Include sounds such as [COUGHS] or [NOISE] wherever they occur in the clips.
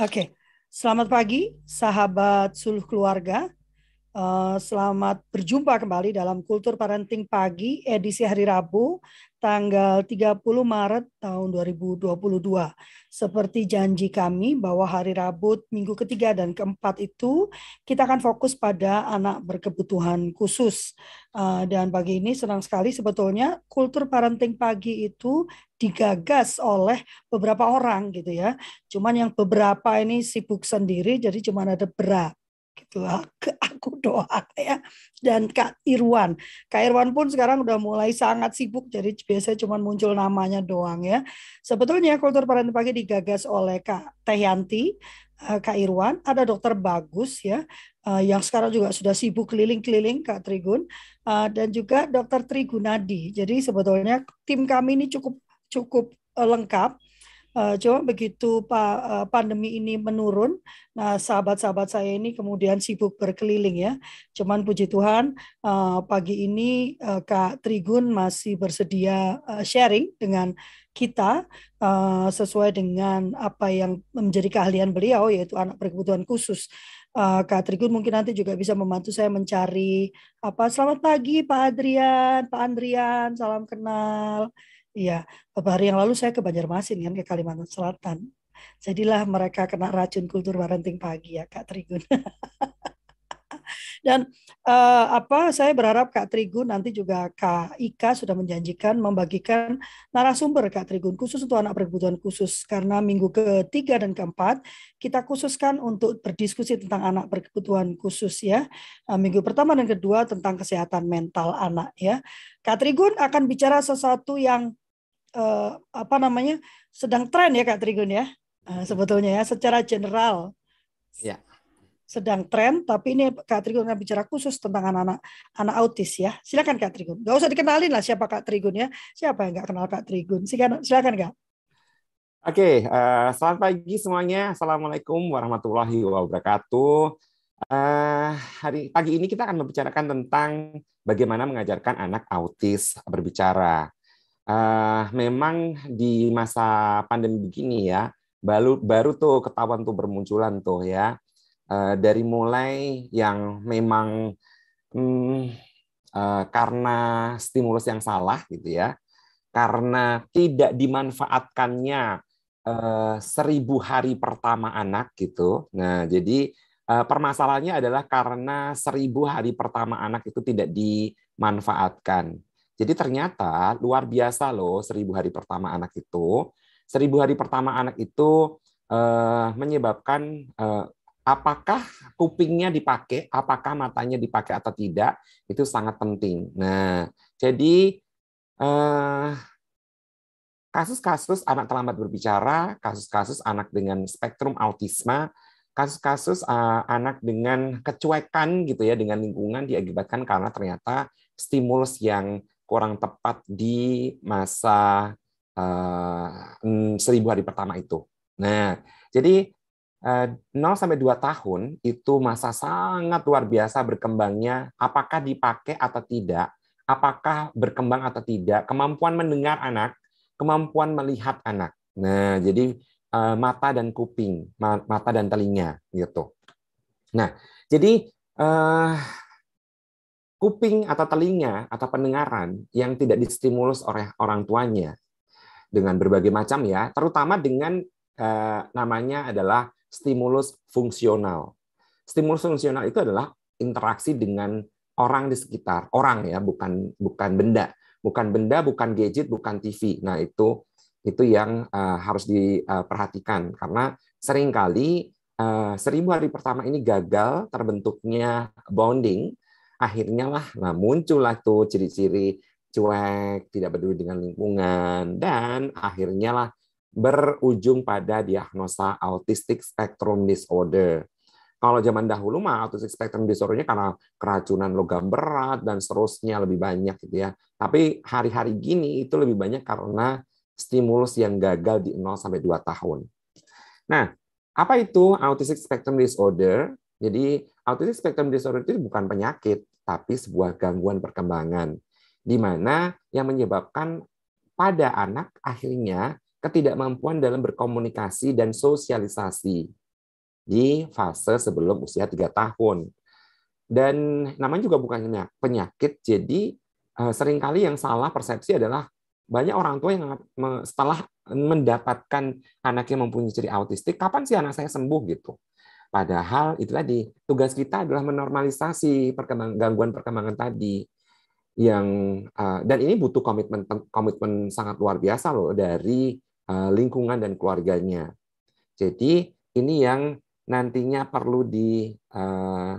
Oke, selamat pagi sahabat suluh keluarga. Uh, selamat berjumpa kembali dalam Kultur Parenting Pagi edisi hari Rabu tanggal 30 Maret tahun 2022. Seperti janji kami bahwa hari Rabu minggu ketiga dan keempat itu kita akan fokus pada anak berkebutuhan khusus. Uh, dan pagi ini senang sekali sebetulnya Kultur Parenting Pagi itu digagas oleh beberapa orang gitu ya. Cuman yang beberapa ini sibuk sendiri jadi cuma ada berat gitu [LAUGHS] ke aku doa ya. Dan Kak Irwan Kak Irwan pun sekarang udah mulai sangat sibuk jadi biasanya cuma muncul namanya doang ya. Sebetulnya kultur parenting pagi digagas oleh Kak Tehyanti eh, Kak Irwan. Ada dokter bagus ya eh, yang sekarang juga sudah sibuk keliling-keliling Kak Trigun. Eh, dan juga dokter Trigunadi. Jadi sebetulnya tim kami ini cukup cukup lengkap Uh, cuma begitu Pak uh, pandemi ini menurun, nah sahabat-sahabat saya ini kemudian sibuk berkeliling ya. Cuman puji Tuhan uh, pagi ini Kak Trigun masih bersedia sharing dengan kita sesuai dengan apa yang menjadi keahlian beliau yaitu anak berkebutuhan khusus. Kak Trigun mungkin nanti juga bisa membantu saya mencari apa. Selamat pagi Pak Adrian, Pak Andrian, salam kenal. Iya, beberapa hari yang lalu saya ke Banjarmasin kan ke Kalimantan Selatan. Jadilah mereka kena racun kultur parenting pagi ya Kak Trigun. [LAUGHS] Dan uh, apa saya berharap Kak Trigun nanti juga Kak Ika sudah menjanjikan membagikan narasumber Kak Trigun khusus untuk anak berkebutuhan khusus karena minggu ketiga dan keempat kita khususkan untuk berdiskusi tentang anak berkebutuhan khusus ya. Uh, minggu pertama dan kedua tentang kesehatan mental anak ya. Kak Trigun akan bicara sesuatu yang uh, apa namanya sedang tren ya Kak Trigun ya? Uh, sebetulnya ya secara general. Ya sedang tren tapi ini Kak Trigun akan bicara khusus tentang anak-anak anak autis ya. Silakan Kak Trigun Gak usah dikenalin lah siapa Kak Trigun ya. Siapa yang nggak kenal Kak Trigun silakan silakan Kak. Oke, uh, selamat pagi semuanya. Assalamualaikum warahmatullahi wabarakatuh. Uh, hari pagi ini kita akan membicarakan tentang bagaimana mengajarkan anak autis berbicara uh, memang di masa pandemi begini ya, baru baru tuh ketahuan tuh bermunculan tuh ya. Uh, dari mulai yang memang hmm, uh, karena stimulus yang salah gitu ya, karena tidak dimanfaatkannya uh, seribu hari pertama anak gitu. Nah jadi uh, permasalahannya adalah karena seribu hari pertama anak itu tidak dimanfaatkan. Jadi ternyata luar biasa loh seribu hari pertama anak itu. Seribu hari pertama anak itu eh, menyebabkan eh, apakah kupingnya dipakai, apakah matanya dipakai atau tidak, itu sangat penting. Nah, jadi eh, kasus-kasus anak terlambat berbicara, kasus-kasus anak dengan spektrum autisme, kasus-kasus uh, anak dengan kecuekan gitu ya dengan lingkungan diakibatkan karena ternyata stimulus yang kurang tepat di masa uh, seribu hari pertama itu. Nah, jadi uh, eh, 0 sampai 2 tahun itu masa sangat luar biasa berkembangnya apakah dipakai atau tidak, apakah berkembang atau tidak, kemampuan mendengar anak, kemampuan melihat anak. Nah, jadi uh, mata dan kuping, mata dan telinga gitu. Nah, jadi uh, kuping atau telinga atau pendengaran yang tidak distimulus oleh orang tuanya dengan berbagai macam ya, terutama dengan eh, namanya adalah stimulus fungsional. Stimulus fungsional itu adalah interaksi dengan orang di sekitar, orang ya, bukan bukan benda, bukan benda, bukan gadget, bukan TV. Nah, itu itu yang uh, harus diperhatikan karena sering kali uh, seribu hari pertama ini gagal terbentuknya bonding akhirnya lah nah muncullah tuh ciri-ciri cuek, tidak peduli dengan lingkungan dan akhirnya lah berujung pada diagnosa autistic spectrum disorder. Kalau zaman dahulu mah autistic spectrum disordernya karena keracunan logam berat dan seterusnya lebih banyak gitu ya. Tapi hari-hari gini itu lebih banyak karena stimulus yang gagal di 0 sampai 2 tahun. Nah, apa itu autistic spectrum disorder? Jadi autistic spectrum disorder itu bukan penyakit, tapi sebuah gangguan perkembangan di mana yang menyebabkan pada anak akhirnya ketidakmampuan dalam berkomunikasi dan sosialisasi. di fase sebelum usia tiga tahun. Dan namanya juga bukan penyakit, jadi eh, sering kali yang salah persepsi adalah banyak orang tua yang setelah mendapatkan anak yang mempunyai ciri autistik, kapan sih anak saya sembuh gitu? Padahal itu tadi tugas kita adalah menormalisasi perkembang, gangguan perkembangan tadi yang uh, dan ini butuh komitmen komitmen sangat luar biasa loh dari uh, lingkungan dan keluarganya. Jadi ini yang nantinya perlu di uh,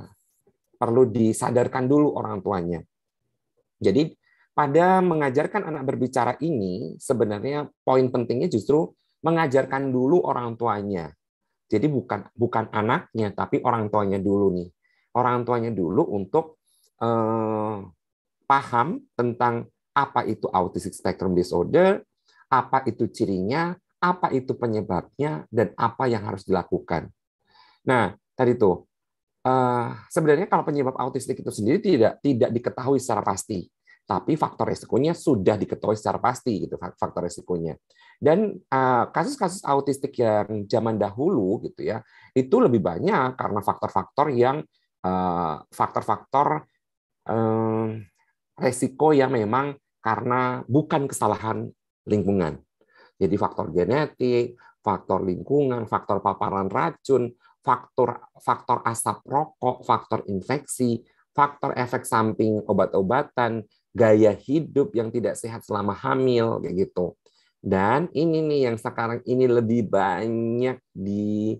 perlu disadarkan dulu orang tuanya. Jadi pada mengajarkan anak berbicara ini sebenarnya poin pentingnya justru mengajarkan dulu orang tuanya jadi bukan bukan anaknya, tapi orang tuanya dulu nih. Orang tuanya dulu untuk eh, paham tentang apa itu autistic spectrum disorder, apa itu cirinya, apa itu penyebabnya, dan apa yang harus dilakukan. Nah, tadi tuh eh, sebenarnya kalau penyebab autistik itu sendiri tidak tidak diketahui secara pasti tapi faktor resikonya sudah diketahui secara pasti gitu faktor resikonya. Dan eh, kasus-kasus autistik yang zaman dahulu gitu ya, itu lebih banyak karena faktor-faktor yang eh, faktor-faktor eh, resiko yang memang karena bukan kesalahan lingkungan. Jadi faktor genetik, faktor lingkungan, faktor paparan racun, faktor faktor asap rokok, faktor infeksi, faktor efek samping obat-obatan, gaya hidup yang tidak sehat selama hamil kayak gitu. Dan ini nih yang sekarang ini lebih banyak di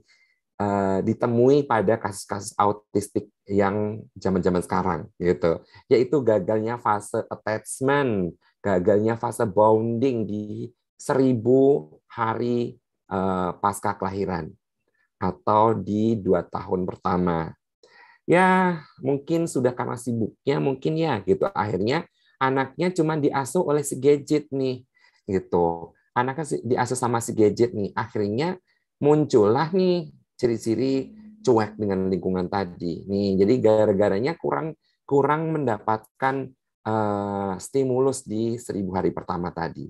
uh, ditemui pada kasus-kasus autistik yang zaman-zaman sekarang gitu. Yaitu gagalnya fase attachment, gagalnya fase bonding di seribu hari uh, pasca kelahiran atau di dua tahun pertama. Ya, mungkin sudah karena sibuknya, mungkin ya gitu. Akhirnya anaknya cuma diasuh oleh si gadget nih gitu. Anaknya diasuh sama si gadget nih akhirnya muncullah nih ciri-ciri cuek dengan lingkungan tadi nih. Jadi gara-garanya kurang kurang mendapatkan uh, stimulus di seribu hari pertama tadi.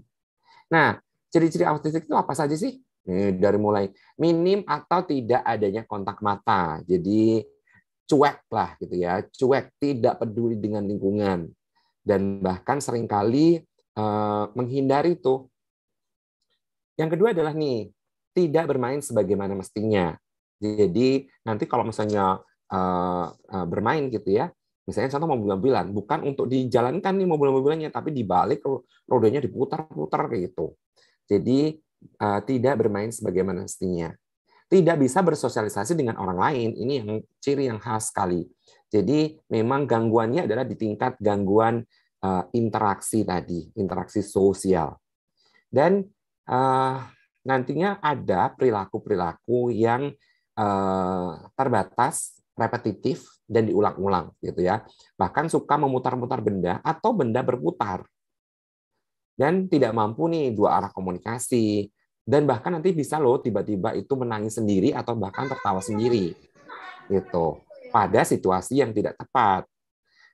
Nah ciri-ciri autistik itu apa saja sih? Nih, dari mulai minim atau tidak adanya kontak mata. Jadi cuek lah gitu ya. Cuek tidak peduli dengan lingkungan. Dan bahkan sering kali uh, menghindari itu. Yang kedua adalah nih, tidak bermain sebagaimana mestinya. Jadi nanti kalau misalnya uh, uh, bermain gitu ya, misalnya contoh mobil-mobilan, bukan untuk dijalankan nih mobil-mobilannya, tapi dibalik rodanya diputar-putar kayak gitu. Jadi uh, tidak bermain sebagaimana mestinya. Tidak bisa bersosialisasi dengan orang lain, ini yang ciri yang khas sekali. Jadi memang gangguannya adalah di tingkat gangguan uh, interaksi tadi, interaksi sosial. Dan uh, nantinya ada perilaku-perilaku yang uh, terbatas, repetitif, dan diulang-ulang gitu ya. Bahkan suka memutar-mutar benda atau benda berputar. Dan tidak mampu nih dua arah komunikasi. Dan bahkan nanti bisa loh tiba-tiba itu menangis sendiri atau bahkan tertawa sendiri. Gitu pada situasi yang tidak tepat.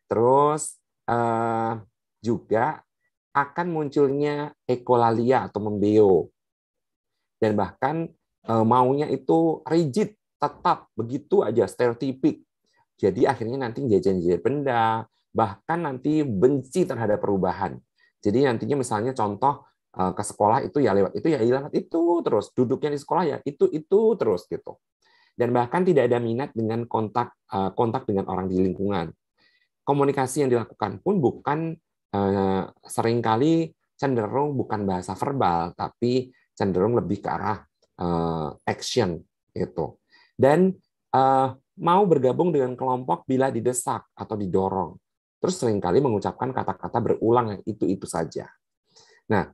Terus eh, juga akan munculnya ekolalia atau membeo. Dan bahkan eh, maunya itu rigid, tetap begitu aja stereotipik. Jadi akhirnya nanti jajan-jajan benda, bahkan nanti benci terhadap perubahan. Jadi nantinya misalnya contoh eh, ke sekolah itu ya lewat itu ya lewat itu terus duduknya di sekolah ya itu itu terus gitu dan bahkan tidak ada minat dengan kontak kontak dengan orang di lingkungan. Komunikasi yang dilakukan pun bukan eh, sering kali cenderung bukan bahasa verbal, tapi cenderung lebih ke arah eh, action itu. Dan mau bergabung dengan kelompok bila didesak atau didorong. Terus sering kali mengucapkan kata-kata berulang itu-itu saja. Nah,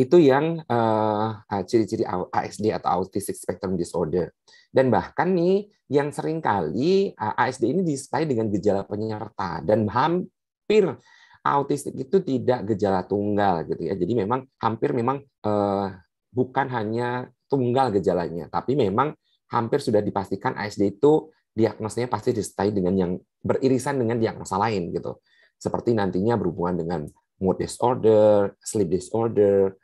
itu yang uh, ciri-ciri ASD atau Autistic Spectrum Disorder. Dan bahkan nih yang sering kali uh, ASD ini disertai dengan gejala penyerta dan hampir autistik itu tidak gejala tunggal gitu ya. Jadi memang hampir memang uh, bukan hanya tunggal gejalanya, tapi memang hampir sudah dipastikan ASD itu diagnosanya pasti disertai dengan yang beririsan dengan diagnosa lain gitu. Seperti nantinya berhubungan dengan mood disorder, sleep disorder,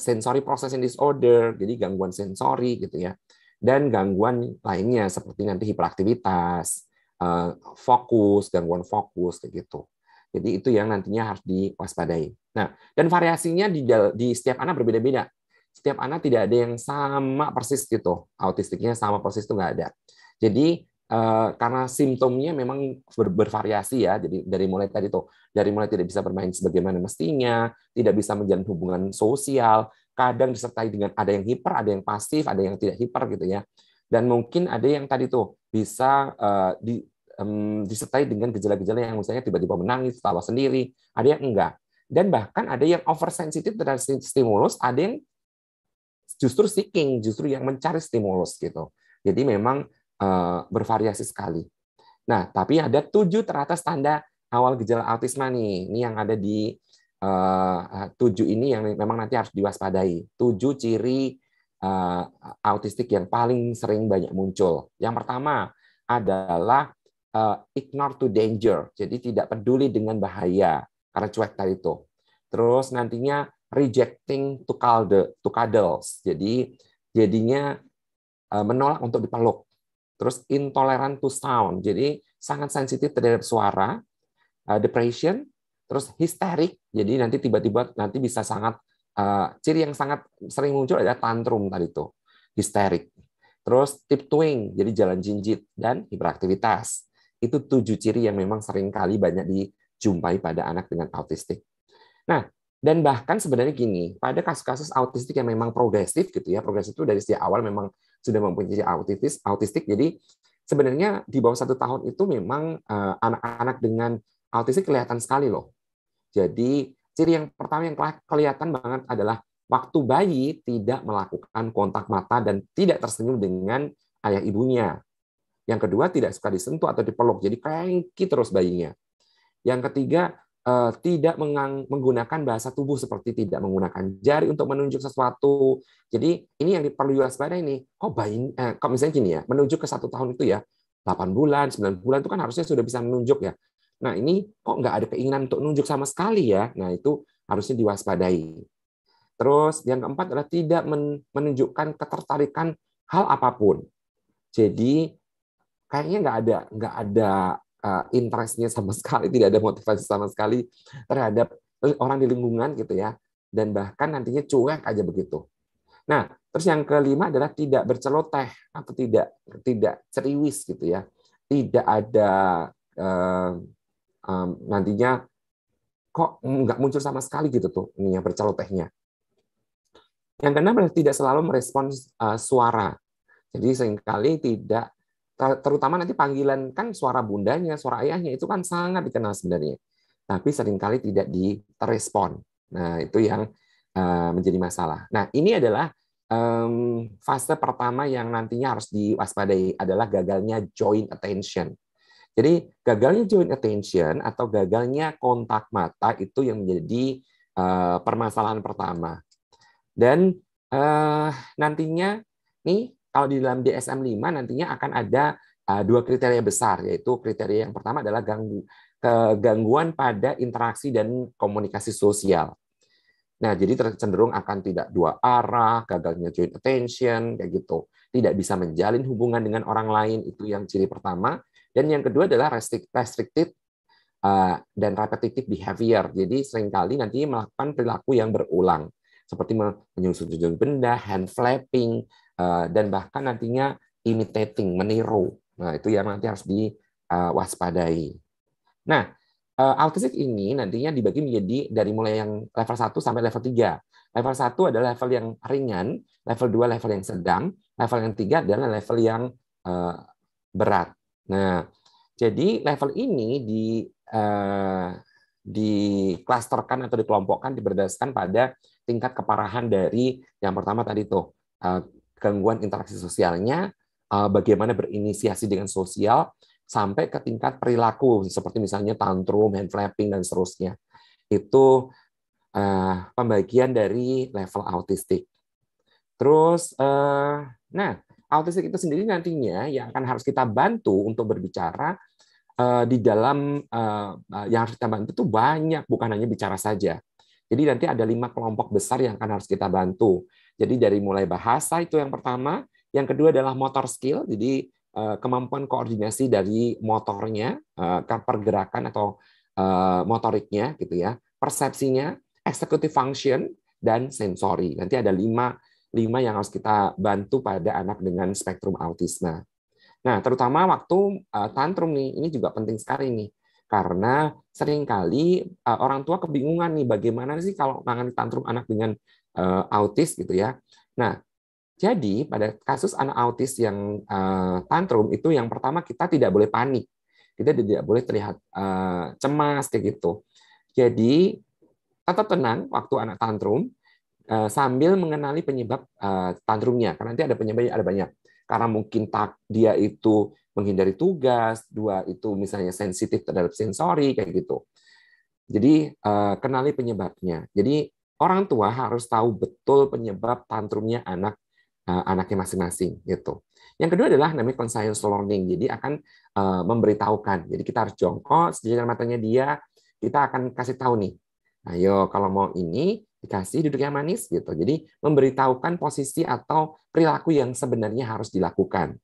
sensory processing disorder, jadi gangguan sensori gitu ya. dan gangguan lainnya seperti nanti hiperaktivitas, eh, fokus, gangguan fokus kayak gitu. Jadi itu yang nantinya harus diwaspadai. Nah, dan variasinya di, di setiap anak berbeda-beda. Setiap anak tidak ada yang sama persis gitu. Autistiknya sama persis itu nggak ada. Jadi eh, karena simptomnya memang bervariasi ya. Jadi dari mulai tadi tuh, dari mulai tidak bisa bermain sebagaimana mestinya, tidak bisa menjalin hubungan sosial, kadang disertai dengan ada yang hiper, ada yang pasif, ada yang tidak hiper gitu ya. Dan mungkin ada yang tadi tuh bisa uh, di, um, disertai dengan gejala-gejala yang misalnya tiba-tiba menangis, tawa sendiri, ada yang enggak. Dan bahkan ada yang oversensitif terhadap stimulus, ada yang justru seeking, justru yang mencari stimulus gitu. Jadi memang bervariasi sekali. Nah, tapi ada tujuh teratas tanda awal gejala autisme nih. Ini yang ada di uh, tujuh ini yang memang nanti harus diwaspadai. Tujuh ciri autistik yang paling sering banyak muncul. Yang pertama adalah ignore to danger, jadi tidak peduli dengan bahaya karena cuek tadi itu. Terus nantinya rejecting to cuddle, to cuddles, jadi jadinya menolak untuk dipeluk. Terus intolerant to sound, jadi sangat sensitif terhadap suara. Uh, depression, terus histerik jadi nanti tiba-tiba nanti bisa sangat uh, ciri yang sangat sering muncul adalah tantrum tadi itu histerik terus tiptoeing jadi jalan jinjit dan hiperaktivitas. Itu tujuh ciri yang memang sering kali banyak dijumpai pada anak dengan autistik. Nah dan bahkan sebenarnya gini pada kasus-kasus autistik yang memang progresif gitu ya progresif itu dari sejak awal memang sudah mempunyai autistis autistik jadi sebenarnya di bawah satu tahun itu memang eh, anak-anak dengan autistik kelihatan sekali loh jadi ciri yang pertama yang kelihatan banget adalah waktu bayi tidak melakukan kontak mata dan tidak tersenyum dengan ayah ibunya. Yang kedua tidak suka disentuh atau dipeluk, jadi cranky terus bayinya. Yang ketiga tidak menggunakan bahasa tubuh seperti tidak menggunakan jari untuk menunjuk sesuatu. Jadi ini yang perlu diwaspadai ini. Kok bayi, eh, kok misalnya gini ya, menunjuk ke satu tahun itu ya, 8 bulan, 9 bulan itu kan harusnya sudah bisa menunjuk ya. Nah ini kok nggak ada keinginan untuk nunjuk sama sekali ya? Nah itu harusnya diwaspadai. Terus yang keempat adalah tidak menunjukkan ketertarikan hal apa pun. Jadi kayaknya nggak ada nggak ada uh, interestnya sama [LAUGHS] sekali, tidak ada motivasi sama sekali terhadap orang di lingkungan gitu ya, dan bahkan nantinya cuek aja begitu. Nah, terus yang kelima adalah tidak berceloteh atau tidak tidak ceriwis gitu ya, tidak ada uh, nantinya kok nggak muncul sama sekali gitu tuh ini yang bercelotehnya. Yang keenam adalah tidak selalu merespons uh, suara. Jadi sering kali tidak terutama nanti panggilan kan suara bundanya, suara ayahnya itu kan sangat dikenal sebenarnya. Tapi sering kali tidak direspon. Nah, itu yang uh, menjadi masalah. Nah, ini adalah fase pertama yang nantinya harus diwaspadai adalah gagalnya joint attention. Jadi gagalnya joint attention atau gagalnya kontak mata itu yang menjadi uh, permasalahan pertama. Dan uh, nantinya nih kalau di dalam DSM-5 nantinya akan ada uh, dua kriteria besar yaitu kriteria yang pertama adalah ganggu, kegangguan pada interaksi dan komunikasi sosial. Nah, jadi cenderung akan tidak dua arah, gagalnya joint attention, kayak gitu. Tidak bisa menjalin hubungan dengan orang lain, itu yang ciri pertama. Dan yang kedua adalah restricted uh, dan repetitive behavior. Jadi sering kali nanti melakukan perilaku yang berulang, seperti menyusut benda, hand flapping, dan bahkan nantinya imitating, meniru. Nah, itu yang nanti harus diwaspadai. Nah, uh, autistik ini nantinya dibagi menjadi dari mulai yang level 1 sampai level 3. Level 1 adalah level yang ringan, level 2 level yang sedang, level yang 3 adalah level yang berat. Nah, jadi level ini di diklasterkan atau dikelompokkan berdasarkan pada tingkat keparahan dari yang pertama tadi tuh uh, gangguan interaksi sosialnya, uh, bagaimana berinisiasi dengan sosial sampai ke tingkat perilaku seperti misalnya tantrum, hand flapping dan seterusnya. Itu uh, pembagian dari level autistik. Terus, uh, nah autistik itu sendiri nantinya yang akan harus kita bantu untuk berbicara di dalam yang harus kita bantu itu banyak, bukan hanya bicara saja. Jadi nanti ada lima kelompok besar yang akan harus kita bantu. Jadi dari mulai bahasa itu yang pertama, Yang kedua adalah motor skill, jadi uh, kemampuan koordinasi dari motornya, uh, pergerakan atau uh, motoriknya gitu ya, persepsinya, executive function dan sensori. Nanti ada lima lima yang harus kita bantu pada anak dengan spektrum autisme. Nah, terutama waktu tantrum nih, ini juga penting sekali nih karena sering kali orang tua kebingungan nih bagaimana sih kalau menangani tantrum anak dengan uh, autis gitu ya. Nah, jadi pada kasus anak autis yang uh, tantrum itu yang pertama kita tidak boleh panik. Kita tidak boleh terlihat uh, cemas kayak gitu. Jadi tetap tenang waktu anak tantrum uh, sambil mengenali penyebab uh, tantrumnya. Karena nanti ada penyebabnya ada banyak. Karena mungkin tak dia itu menghindari tugas, dua itu misalnya sensitif terhadap sensori kayak gitu. Jadi uh, kenali penyebabnya. Jadi orang tua harus tahu betul penyebab tantrumnya anak uh, anaknya masing-masing gitu. Yang kedua adalah namanya conscious learning. Jadi akan uh, memberitahukan. Jadi kita harus jongkok sejajar matanya dia, kita akan kasih tahu nih. Ayo kalau mau ini dikasih duduk yang manis gitu. Jadi memberitahukan posisi atau perilaku yang sebenarnya harus dilakukan.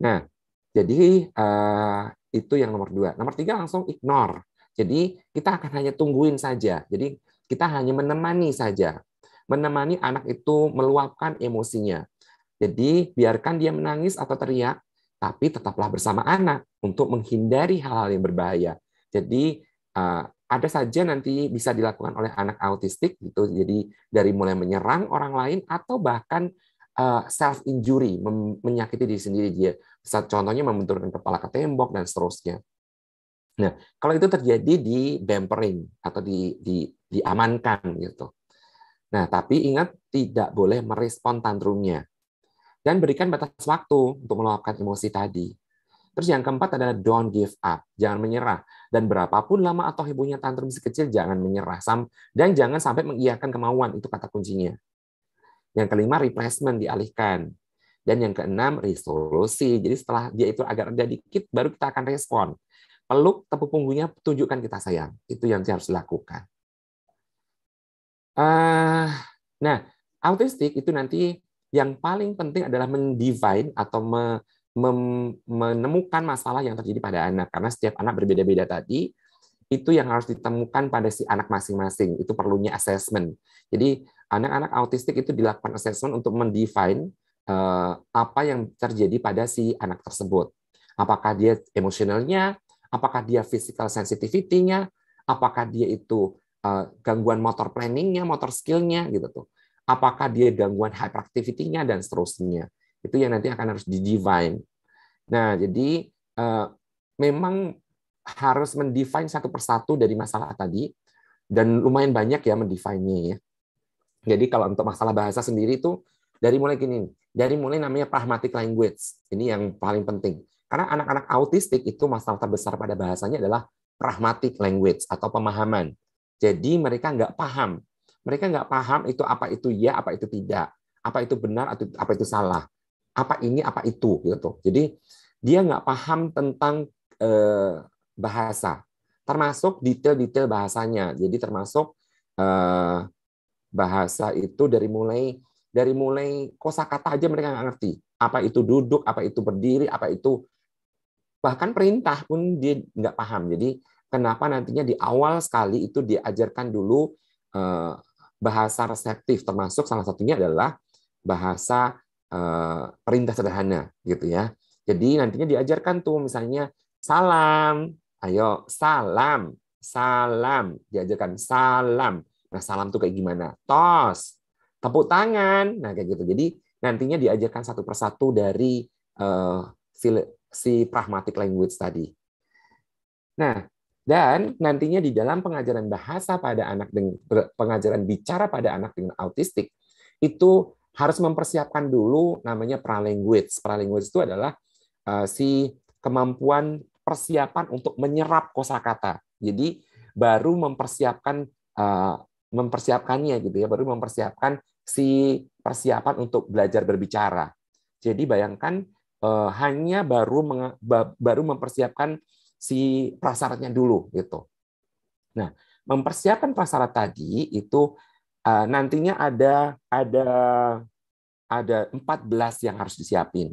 Nah, jadi uh, itu yang nomor dua. Nomor tiga langsung ignore. Jadi kita akan hanya tungguin saja. Jadi kita hanya menemani saja. Menemani anak itu meluapkan emosinya. Jadi biarkan dia menangis atau teriak, tapi tetaplah bersama anak untuk menghindari hal-hal yang berbahaya. Jadi uh, ada saja nanti bisa dilakukan oleh anak autistik gitu. Jadi dari mulai menyerang orang lain atau bahkan uh, self injury, menyakiti diri sendiri dia. Contohnya membenturkan kepala ke tembok dan seterusnya. Nah, kalau itu terjadi di dampering atau di, di diamankan gitu. Nah, tapi ingat tidak boleh merespon tantrumnya. Dan berikan batas waktu untuk meluapkan emosi tadi. Terus yang keempat adalah don't give up, jangan menyerah. Dan berapapun lama atau hebohnya tantrum si kecil, jangan menyerah. Dan jangan sampai mengiyakan kemauan, itu kata kuncinya. Yang kelima, replacement dialihkan. Dan yang keenam, resolusi. Jadi setelah dia itu agak reda dikit, baru kita akan respon. Peluk, tepuk punggungnya, tunjukkan kita sayang. Itu yang harus dilakukan. Uh, nah, autistik itu nanti yang paling penting adalah mendivine atau me, mem, menemukan masalah yang terjadi pada anak. Karena setiap anak berbeda-beda tadi, itu yang harus ditemukan pada si anak masing-masing. Itu perlunya assessment. Jadi anak-anak autistik itu dilakukan assessment untuk mendefine uh, apa yang terjadi pada si anak tersebut. Apakah dia emosionalnya, apakah dia physical sensitivity-nya, apakah dia itu gangguan motor planning-nya, motor skill-nya gitu tuh. Apakah dia gangguan hyperactivity-nya dan seterusnya. Itu yang nanti akan harus di-define. Nah, jadi uh, memang harus mendefine satu persatu dari masalah tadi dan lumayan banyak ya mendefine-nya ya. Jadi kalau untuk masalah bahasa sendiri itu dari mulai gini, dari mulai namanya pragmatic language. Ini yang paling penting. Karena anak-anak autistik itu masalah terbesar pada bahasanya adalah pragmatic language atau pemahaman. Jadi mereka nggak paham. Mereka nggak paham itu apa itu ya, apa itu tidak, apa itu benar atau apa itu salah, apa ini, apa itu gitu. Jadi dia nggak paham tentang eh, bahasa, termasuk detail-detail bahasanya. Jadi termasuk eh, bahasa itu dari mulai dari mulai kosakata aja mereka nggak ngerti apa itu duduk apa itu berdiri apa itu bahkan perintah pun dia nggak paham jadi kenapa nantinya di awal sekali itu diajarkan dulu eh, bahasa reseptif termasuk salah satunya adalah bahasa eh, perintah sederhana gitu ya jadi nantinya diajarkan tuh misalnya salam ayo salam salam diajarkan salam Nah, salam tuh kayak gimana? Tos, tepuk tangan. Nah, kayak gitu. Jadi nantinya diajarkan satu persatu dari uh, si, pragmatic language tadi. Nah, dan nantinya di dalam pengajaran bahasa pada anak dengan pengajaran bicara pada anak dengan autistik itu harus mempersiapkan dulu namanya pralanguage. Pralanguage itu adalah uh, si kemampuan persiapan untuk menyerap kosakata. Jadi baru mempersiapkan uh, mempersiapkannya gitu ya, baru mempersiapkan si persiapan untuk belajar berbicara. Jadi bayangkan eh, hanya baru baru mempersiapkan si prasyaratnya dulu gitu. Nah, mempersiapkan prasyarat tadi itu eh, nantinya ada ada ada 14 yang harus disiapin.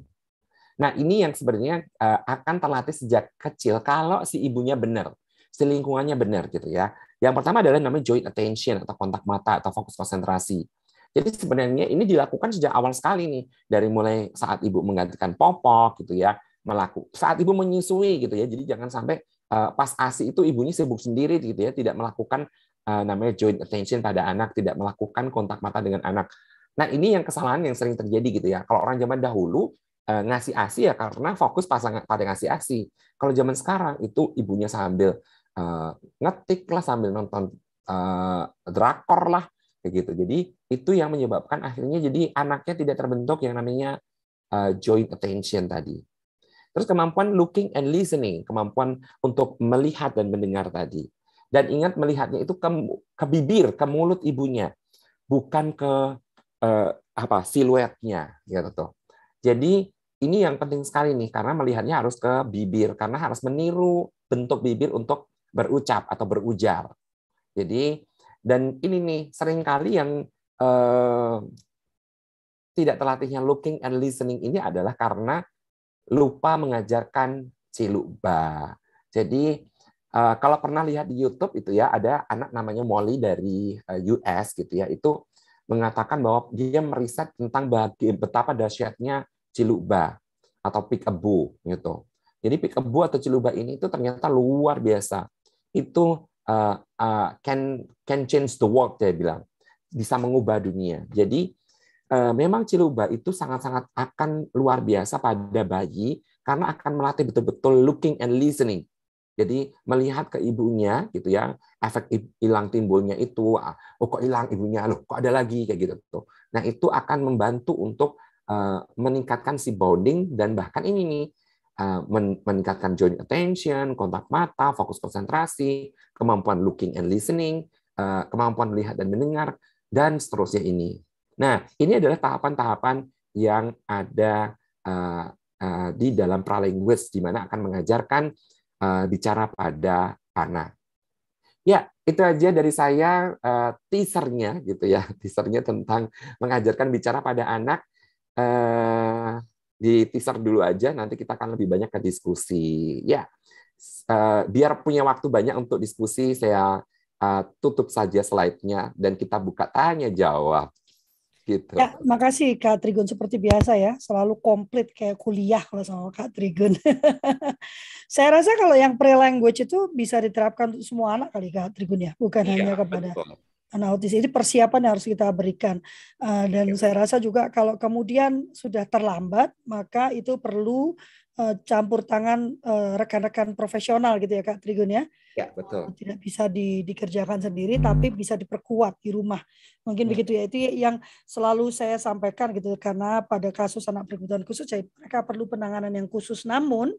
Nah, ini yang sebenarnya uh, akan terlatih sejak kecil kalau si ibunya benar, si lingkungannya benar gitu ya. Yang pertama adalah namanya joint attention atau kontak mata atau fokus konsentrasi. Jadi sebenarnya ini dilakukan sejak awal sekali nih, dari mulai saat ibu menggantikan popok gitu ya, melakukan saat ibu menyusui gitu ya. Jadi jangan sampai uh, pas ASI itu ibunya sibuk sendiri gitu ya, tidak melakukan uh, namanya joint attention pada anak, tidak melakukan kontak mata dengan anak. Nah, ini yang kesalahan yang sering terjadi gitu ya. Kalau orang zaman dahulu uh, ngasih ASI ya karena fokus pasangan pada ngasih ASI. Kalau zaman sekarang itu ibunya sambil ngetik lah sambil nonton drakor lah kayak gitu. Jadi itu yang menyebabkan akhirnya jadi anaknya tidak terbentuk yang namanya joint attention tadi. Terus kemampuan looking and listening, kemampuan untuk melihat dan mendengar tadi. Dan ingat melihatnya itu ke, ke bibir, ke mulut ibunya, bukan ke uh, apa siluetnya gitu. Jadi ini yang penting sekali nih karena melihatnya harus ke bibir karena harus meniru bentuk bibir untuk berucap atau berujar. Jadi dan ini nih sering kali yang eh, tidak terlatihnya looking and listening ini adalah karena lupa mengajarkan ciluba. Jadi eh, kalau pernah lihat di YouTube itu ya ada anak namanya Molly dari eh, US gitu ya itu mengatakan bahwa dia meriset tentang betapa dahsyatnya ciluba atau peekaboo gitu. Jadi peekaboo atau ciluba ini itu ternyata luar biasa. Itu uh, uh, can can change the world dia bilang bisa mengubah dunia. Jadi memang ciluba itu sangat-sangat akan luar biasa pada bayi karena akan melatih betul-betul looking and listening. Jadi melihat ke ibunya gitu ya, efek hilang timbulnya itu, ah, oh kok hilang ibunya, loh kok ada lagi kayak gitu tuh. Nah itu akan membantu untuk uh, meningkatkan si bonding dan bahkan ini nih Uh, meningkatkan joint attention, kontak mata, fokus konsentrasi, kemampuan looking and listening, kemampuan melihat dan mendengar, dan seterusnya ini. Nah, ini adalah tahapan-tahapan yang ada uh, di dalam pralanguage, di mana akan mengajarkan bicara pada anak. Ya, itu aja dari saya teasernya gitu ya, [LAUGHS] teasernya tentang mengajarkan bicara pada anak di teaser dulu aja, nanti kita akan lebih banyak ke diskusi. Ya, uh, biar punya waktu banyak untuk diskusi, saya uh, tutup saja slide-nya dan kita buka tanya jawab. Gitu. Ya, makasih Kak Trigun seperti biasa ya, selalu komplit kayak kuliah kalau sama Kak Trigun. [LAUGHS] saya rasa kalau yang pre-language itu bisa diterapkan untuk semua anak kali Kak Trigun ya, bukan iya, hanya kepada betul anak autis ini persiapan yang harus kita berikan uh, dan ya. saya rasa juga kalau kemudian sudah terlambat maka itu perlu uh, campur tangan uh, rekan-rekan profesional gitu ya kak Trigun ya ya betul tidak bisa di, dikerjakan sendiri hmm. tapi bisa diperkuat di rumah mungkin hmm. begitu ya itu yang selalu saya sampaikan gitu karena pada kasus anak berkebutuhan khusus saya, mereka perlu penanganan yang khusus namun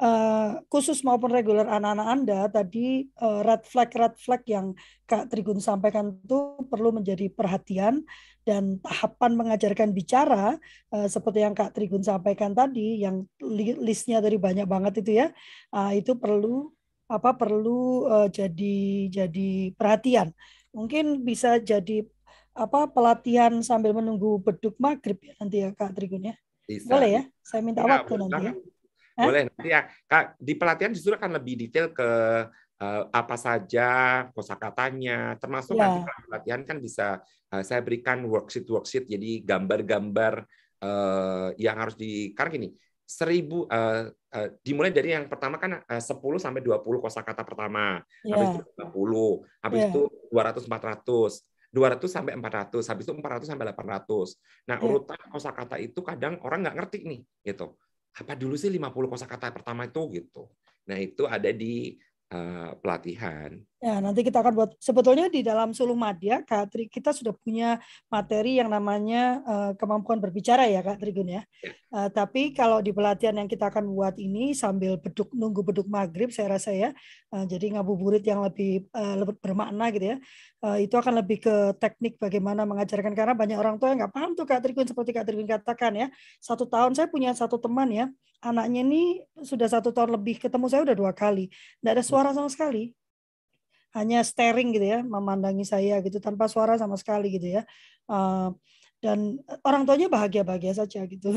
uh, khusus maupun reguler anak-anak Anda tadi uh, red flag red flag yang Kak Trigun sampaikan itu perlu menjadi perhatian dan tahapan mengajarkan bicara uh, seperti yang Kak Trigun sampaikan tadi yang listnya dari banyak banget itu ya uh, itu perlu apa perlu uh, jadi jadi perhatian. Mungkin bisa jadi apa pelatihan sambil menunggu beduk maghrib ya nanti ya Kak Trigun ya? Bisa. boleh ya? Saya minta ya, waktu nanti ya. boleh nanti ya. Kak, di pelatihan justru akan lebih detail ke uh, apa saja kosakatanya, termasuk yeah. nanti pelatihan kan bisa uh, saya berikan worksheet worksheet jadi gambar-gambar uh, yang harus di karena gini seribu uh, uh, dimulai dari yang pertama kan uh, 10 sampai 20 kosakata pertama, yeah. habis itu 20, habis yeah. itu 200 400 200 sampai 400, habis itu 400 sampai 800. Nah, yeah. urutan kosakata itu kadang orang nggak ngerti nih, gitu apa dulu sih 50 kosakata pertama itu gitu. Nah, itu ada di uh, pelatihan. Ya, nanti kita akan buat sebetulnya di dalam sulung madya Kak Tri, kita sudah punya materi yang namanya uh, kemampuan berbicara ya Kak Trigun ya. ya. Uh, tapi kalau di pelatihan yang kita akan buat ini sambil beduk nunggu beduk maghrib saya rasa ya. Uh, jadi ngabuburit yang lebih uh, lebih bermakna gitu ya. Uh, itu akan lebih ke teknik bagaimana mengajarkan karena banyak orang tua yang nggak paham tuh Kak Trigun seperti Kak Trigun katakan ya. Satu tahun saya punya satu teman ya, anaknya ini sudah satu tahun lebih ketemu saya udah dua kali, nggak ada suara sama sekali hanya staring gitu ya, memandangi saya gitu tanpa suara sama sekali gitu ya. Uh, dan orang tuanya bahagia-bahagia saja gitu.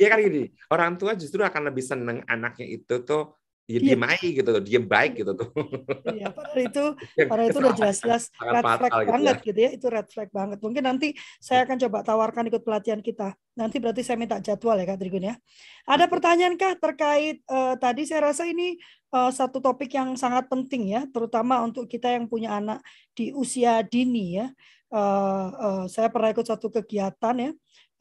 Ya kan gini, orang tua justru akan lebih seneng anaknya itu tuh ya diem aja gitu tuh, diem baik gitu tuh. Iya, padahal itu [LAUGHS] padahal itu [LAUGHS] udah jelas-jelas red flag gitu banget ya. gitu ya, itu red flag banget. Mungkin nanti saya akan coba tawarkan ikut pelatihan kita. Nanti berarti saya minta jadwal ya Kak Trigun ya. Ada pertanyaan kah terkait uh, tadi saya rasa ini uh, satu topik yang sangat penting ya, terutama untuk kita yang punya anak di usia dini ya. Uh, uh, saya pernah ikut satu kegiatan ya,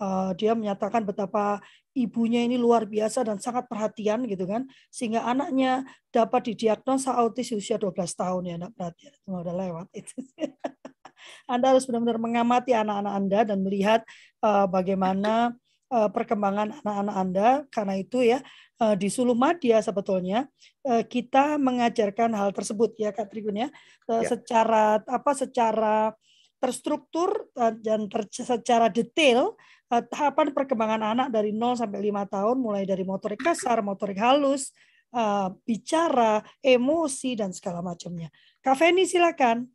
uh, dia menyatakan betapa ibunya ini luar biasa dan sangat perhatian gitu kan sehingga anaknya dapat didiagnosa autis usia 12 tahun. Ya anak perhatian itu udah lewat itu. [LAUGHS] Anda harus benar-benar mengamati anak-anak Anda dan melihat uh, bagaimana uh, perkembangan anak-anak Anda. Karena itu ya uh, di Suluh Madya sebetulnya uh, kita mengajarkan hal tersebut ya Kak Trigun ya, uh, ya. secara apa secara terstruktur dan ter, secara detail Eh, tahapan perkembangan anak dari 0 sampai 5 tahun mulai dari motorik kasar, motorik halus, uh, bicara, emosi dan segala macamnya. Kak Feni silakan.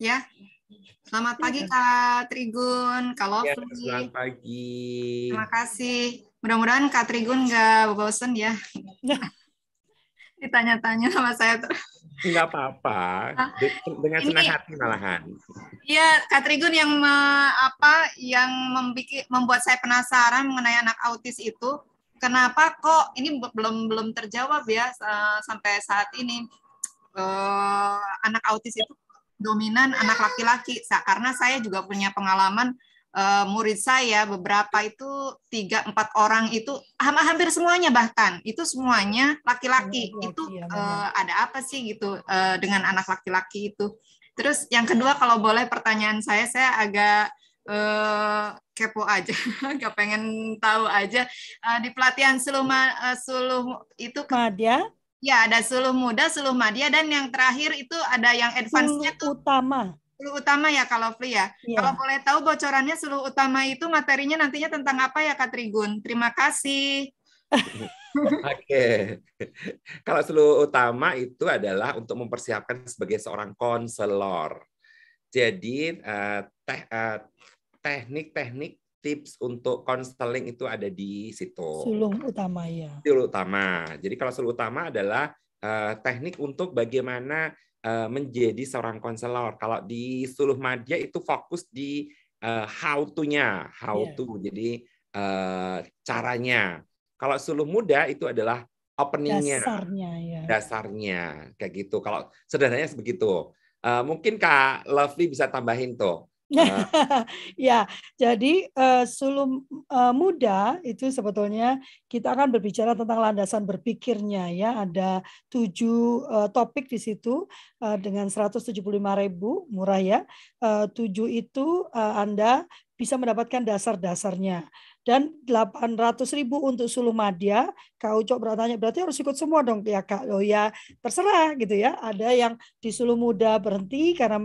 Ya. Selamat pagi Kak Trigun, Kak Lovely. Ya, selamat pagi. Terima kasih. Mudah-mudahan Kak Trigun nggak bosen ya. [LAUGHS] Ditanya-tanya sama saya terus. Enggak apa-apa. Dengan senang hati malahan. Iya, Kak Trigun yang me, apa yang membuat, membuat saya penasaran mengenai anak autis itu, kenapa kok ini belum belum terjawab ya sampai saat ini uh, anak autis itu dominan anak laki-laki karena saya juga punya pengalaman uh, murid saya beberapa itu tiga empat orang itu hampir semuanya bahkan itu semuanya laki-laki. Oh, itu uh, ada apa sih gitu uh, dengan anak laki-laki itu. Terus yang kedua kalau boleh pertanyaan saya saya agak uh, kepo aja [LAUGHS] agak pengen tahu aja. Uh, di pelatihan suluh uh, suluh itu madya ya ada suluh muda suluh madya dan yang terakhir itu ada yang advance-nya tuh utama Suluh utama ya kalau free ya. Yeah. Kalau boleh tahu bocorannya suluh utama itu materinya nantinya tentang apa ya Kak Trigun? Terima kasih. [LAUGHS] Oke. Kalau suluh utama itu adalah untuk mempersiapkan sebagai seorang konselor. Jadi eh, teh, eh, teknik-teknik tips untuk konseling itu ada di situ. Suluh utama ya. Suluh utama. Jadi kalau suluh utama adalah uh, teknik untuk bagaimana Eh, menjadi seorang konselor. Kalau di Suluh Madya itu fokus di uh, how to-nya, how yeah. to. Jadi uh, caranya. Kalau Suluh Muda itu adalah openingnya, dasarnya, ya. dasarnya kayak gitu. Kalau sederhananya begitu. Uh, mungkin Kak Lovely bisa tambahin tuh [LAUGHS] ya, jadi uh, sulum uh, muda itu sebetulnya kita akan berbicara tentang landasan berpikirnya ya. Ada tujuh uh, topik di situ uh, dengan 175 ribu murah ya. Uh, tujuh itu uh, Anda bisa mendapatkan dasar-dasarnya dan 800 ribu untuk suluh madya. Kak Ucok bertanya, berarti harus ikut semua dong ya Kak? Oh ya terserah gitu ya. Ada yang di suluh muda berhenti karena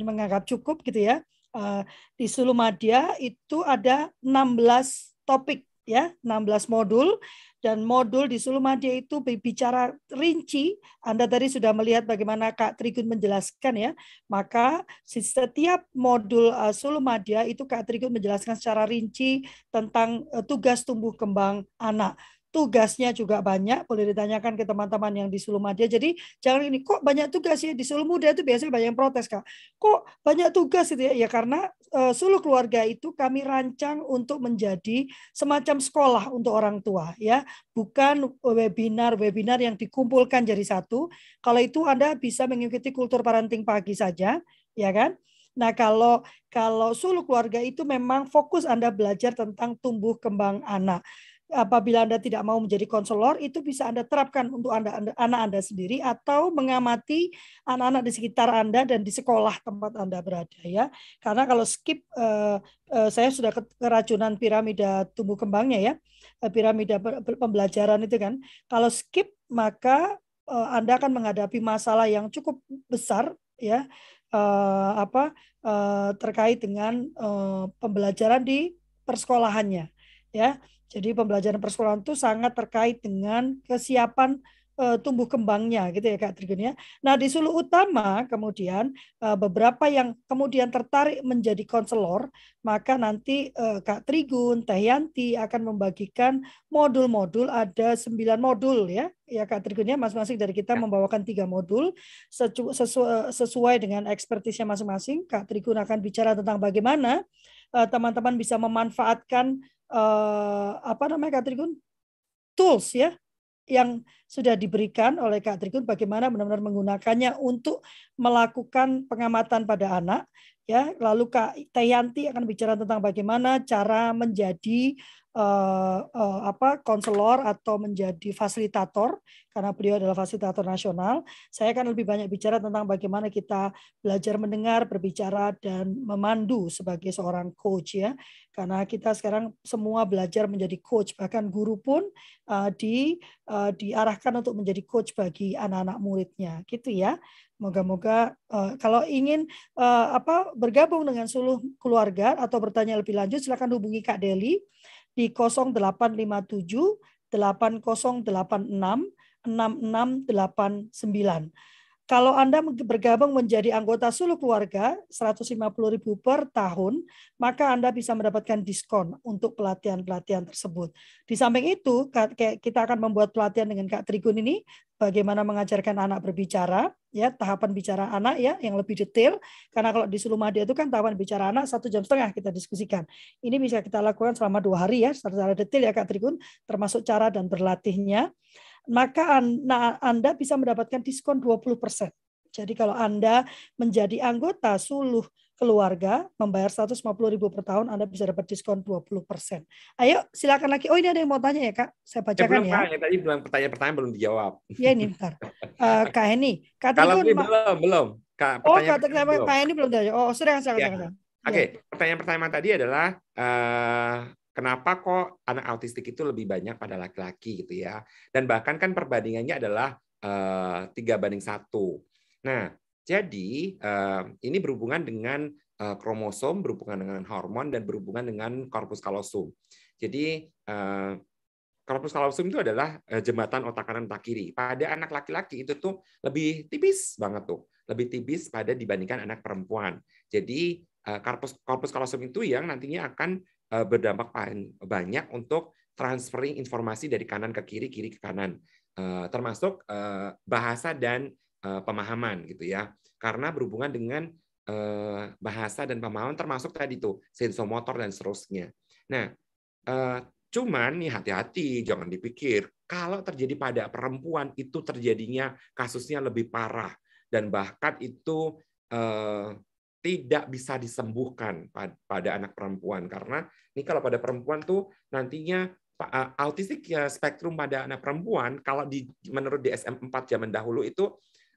menganggap cukup gitu ya uh, di Sulumadia itu ada 16 topik ya, 16 modul dan modul di Sulumadia itu bicara rinci. Anda tadi sudah melihat bagaimana Kak Trigun menjelaskan ya. Maka setiap modul uh, Sulumadia itu Kak Trigun menjelaskan secara rinci tentang uh, tugas tumbuh kembang anak tugasnya juga banyak, boleh ditanyakan ke teman-teman yang di Sulumadia. Jadi jangan ini, kok banyak tugas ya? Di Sulumuda itu biasanya banyak yang protes, Kak. Kok banyak tugas itu ya? Ya karena uh, Suluh Keluarga itu kami rancang untuk menjadi semacam sekolah untuk orang tua. ya Bukan webinar-webinar yang dikumpulkan jadi satu. Kalau itu Anda bisa mengikuti kultur parenting pagi saja, ya kan? Nah, kalau kalau suluh keluarga itu memang fokus Anda belajar tentang tumbuh kembang anak apabila Anda tidak mau menjadi konselor, itu bisa Anda terapkan untuk anda, anda, anak Anda sendiri atau mengamati anak-anak di sekitar Anda dan di sekolah tempat Anda berada ya. Karena kalau skip uh, uh, saya sudah keracunan piramida tumbuh kembangnya ya. Uh, piramida pembelajaran itu kan. Kalau skip maka uh, Anda akan menghadapi masalah yang cukup besar ya. Uh, apa uh, terkait dengan uh, pembelajaran di persekolahannya ya jadi pembelajaran persekolahan itu sangat terkait dengan kesiapan uh, tumbuh kembangnya gitu ya Kak Trigun ya. Nah di Sulu Utama kemudian uh, beberapa yang kemudian tertarik menjadi konselor maka nanti uh, Kak Trigun, Teh Yanti akan membagikan modul-modul ada sembilan modul ya ya Kak Trigun ya masing-masing dari kita ya. membawakan tiga modul sesu sesuai dengan ekspertisnya masing-masing. Kak Trigun akan bicara tentang bagaimana teman-teman uh, bisa memanfaatkan uh, apa namanya Kak Trigun? Tools ya yang sudah diberikan oleh Kak Trigun bagaimana benar-benar menggunakannya untuk melakukan pengamatan pada anak ya. Lalu Kak Tayanti akan bicara tentang bagaimana cara menjadi uh, uh, apa konselor atau menjadi fasilitator karena beliau adalah fasilitator nasional. Saya akan lebih banyak bicara tentang bagaimana kita belajar mendengar, berbicara dan memandu sebagai seorang coach ya. Karena kita sekarang semua belajar menjadi coach, bahkan guru pun uh, di uh, diarahkan untuk menjadi coach bagi anak-anak muridnya, gitu ya. Moga-moga uh, kalau ingin uh, apa bergabung dengan seluruh keluarga atau bertanya lebih lanjut silakan hubungi Kak Deli di 0857 8086 6689. Kalau Anda bergabung menjadi anggota Sulu Keluarga 150.000 per tahun, maka Anda bisa mendapatkan diskon untuk pelatihan-pelatihan tersebut. Di samping itu, kita akan membuat pelatihan dengan Kak Trigun ini bagaimana mengajarkan anak berbicara, ya tahapan bicara anak ya yang lebih detail. Karena kalau di Sulu Madia itu kan tahapan bicara anak satu jam setengah kita diskusikan. Ini bisa kita lakukan selama dua hari ya secara detail ya Kak Trigun, termasuk cara dan berlatihnya maka Anda bisa mendapatkan diskon 20%. Jadi kalau Anda menjadi anggota suluh keluarga membayar 150 ribu per tahun Anda bisa dapat diskon 20 persen. Ayo silakan lagi. Oh ini ada yang mau tanya ya kak? Saya bacakan ya. Belum, ya. Kak, tadi bilang pertanyaan-pertanyaan belum dijawab. Ya ini bentar. Uh, kak Heni. Kak Kalau ini belum belum. Kak, oh kak Kak Heni belum dijawab. Oh sudah silakan. Ya. Oke okay. ya. pertanyaan pertama tadi adalah uh, kenapa kok anak autistik itu lebih banyak pada laki-laki gitu ya. Dan bahkan kan perbandingannya adalah eh, tiga banding satu. Nah, jadi eh, ini berhubungan dengan eh, kromosom, berhubungan dengan hormon, dan berhubungan dengan korpus kalosum. Jadi korpus kalosum itu adalah jembatan otak kanan otak kiri. Pada anak laki-laki itu tuh lebih tipis banget tuh, lebih tipis pada dibandingkan anak perempuan. Jadi korpus korpus kalosum itu yang nantinya akan berdampak banyak untuk transferring informasi dari kanan ke kiri, kiri ke kanan, eh, termasuk eh, bahasa dan pemahaman gitu ya. Karena berhubungan dengan bahasa dan pemahaman termasuk tadi tuh sensomotor dan seterusnya. Nah, cuman nih hati-hati, jangan dipikir kalau terjadi pada perempuan itu terjadinya kasusnya lebih parah dan bahkan itu tidak bisa disembuhkan pada anak perempuan karena ini kalau pada perempuan tuh nantinya autistik ya spektrum pada anak perempuan kalau di menurut DSM 4 zaman dahulu itu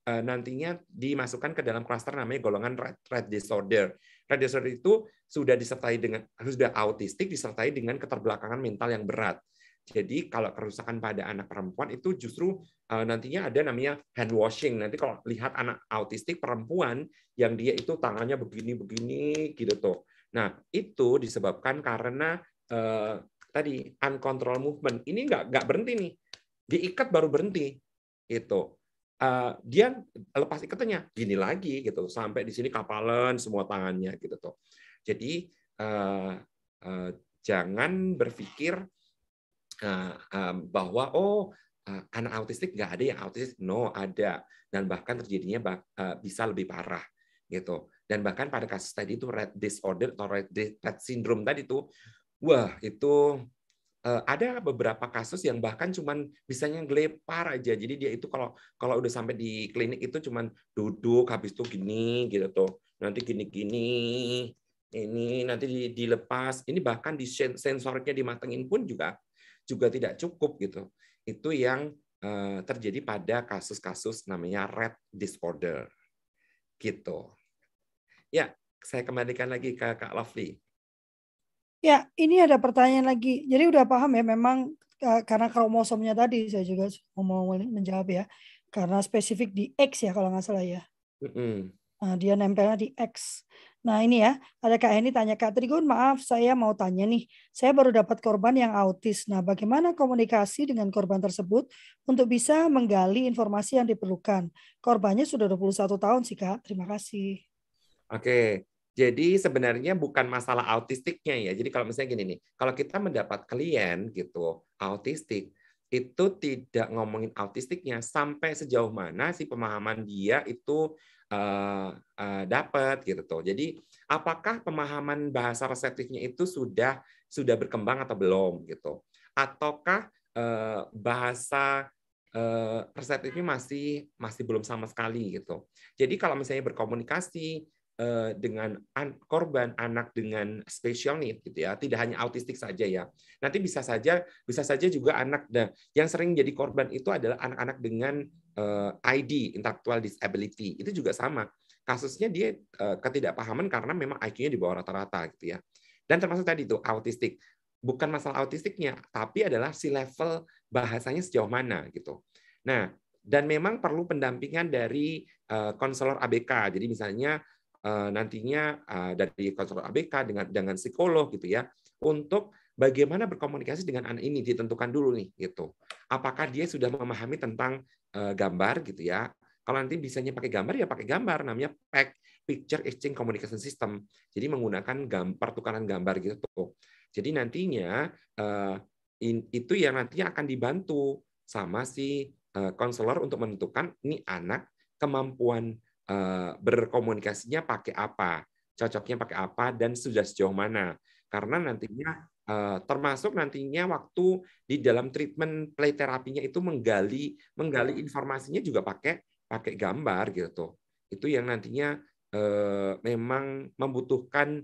nantinya dimasukkan ke dalam klaster namanya golongan red, red disorder. Red disorder itu sudah disertai dengan sudah autistik disertai dengan keterbelakangan mental yang berat. Jadi kalau kerusakan pada anak perempuan itu justru uh, nantinya ada namanya hand washing. Nanti kalau lihat anak autistik perempuan yang dia itu tangannya begini-begini gitu tuh. Nah itu disebabkan karena uh, tadi uncontrolled movement. Ini nggak nggak berhenti nih. Diikat baru berhenti. Itu. Uh, dia lepas ikatannya gini lagi gitu sampai di sini kapalan semua tangannya gitu tuh. Jadi uh, uh, jangan berpikir bahwa oh anak autistik nggak ada yang autistik, no ada dan bahkan terjadinya bisa lebih parah gitu. Dan bahkan pada kasus tadi itu red disorder atau red, red syndrome tadi itu, wah itu ada beberapa kasus yang bahkan cuman bisanya gelepar aja. Jadi dia itu kalau kalau udah sampai di klinik itu cuman duduk habis itu gini gitu tuh. Nanti gini-gini ini nanti dilepas. Ini bahkan di sensornya dimatengin pun juga juga tidak cukup gitu. Itu yang eh, terjadi pada kasus-kasus namanya red disorder. Gitu. Ya, saya kembalikan lagi ke Kak Lovely. Ya, ini ada pertanyaan lagi. Jadi udah paham ya memang eh, karena kromosomnya tadi saya juga mau menjawab ya. Karena spesifik di X ya kalau nggak salah ya. Mm -hmm. Nah, dia nempelnya di X. Nah ini ya, ada Kak Heni tanya, Kak Trigun maaf saya mau tanya nih, saya baru dapat korban yang autis. Nah bagaimana komunikasi dengan korban tersebut untuk bisa menggali informasi yang diperlukan? Korbannya sudah 21 tahun sih Kak, terima kasih. Oke, jadi sebenarnya bukan masalah autistiknya ya. Jadi kalau misalnya gini nih, kalau kita mendapat klien gitu autistik, itu tidak ngomongin autistiknya sampai sejauh mana si pemahaman dia itu uh, uh, dapat gitu tuh. Jadi apakah pemahaman bahasa reseptifnya itu sudah sudah berkembang atau belum gitu? Ataukah uh, bahasa reseptifnya masih masih belum sama sekali gitu. Jadi kalau misalnya berkomunikasi Eh, dengan korban anak dengan special need gitu ya. Tidak hanya autistik saja ya. Nanti bisa saja bisa saja juga anak. Dan yang sering jadi korban itu adalah anak-anak dengan uh, eh, ID intellectual disability. Itu juga sama. Kasusnya dia uh, ketidakpahaman karena memang IQ-nya di bawah rata-rata gitu ya. Dan termasuk tadi itu autistik. Bukan masalah autistiknya tapi adalah si level bahasanya sejauh mana gitu. Nah dan memang perlu pendampingan dari konselor ABK jadi misalnya nantinya eh, dari konselor ABK dengan dengan psikolog gitu ya untuk bagaimana berkomunikasi dengan anak ini ditentukan dulu nih gitu. Apakah dia sudah memahami tentang eh, gambar gitu ya? Kalau nanti bisanya pakai gambar ya pakai gambar namanya PEC Picture Exchange Communication System. Jadi menggunakan gambar pertukaran gambar gitu. Jadi nantinya itu yang nantinya akan dibantu sama si konselor untuk menentukan ini anak kemampuan Eh, berkomunikasinya pakai apa, cocoknya pakai apa, dan sudah sejauh mana. Karena nantinya eh, termasuk nantinya waktu di dalam treatment play terapinya itu menggali menggali informasinya juga pakai pakai gambar gitu. Itu yang nantinya eh, memang membutuhkan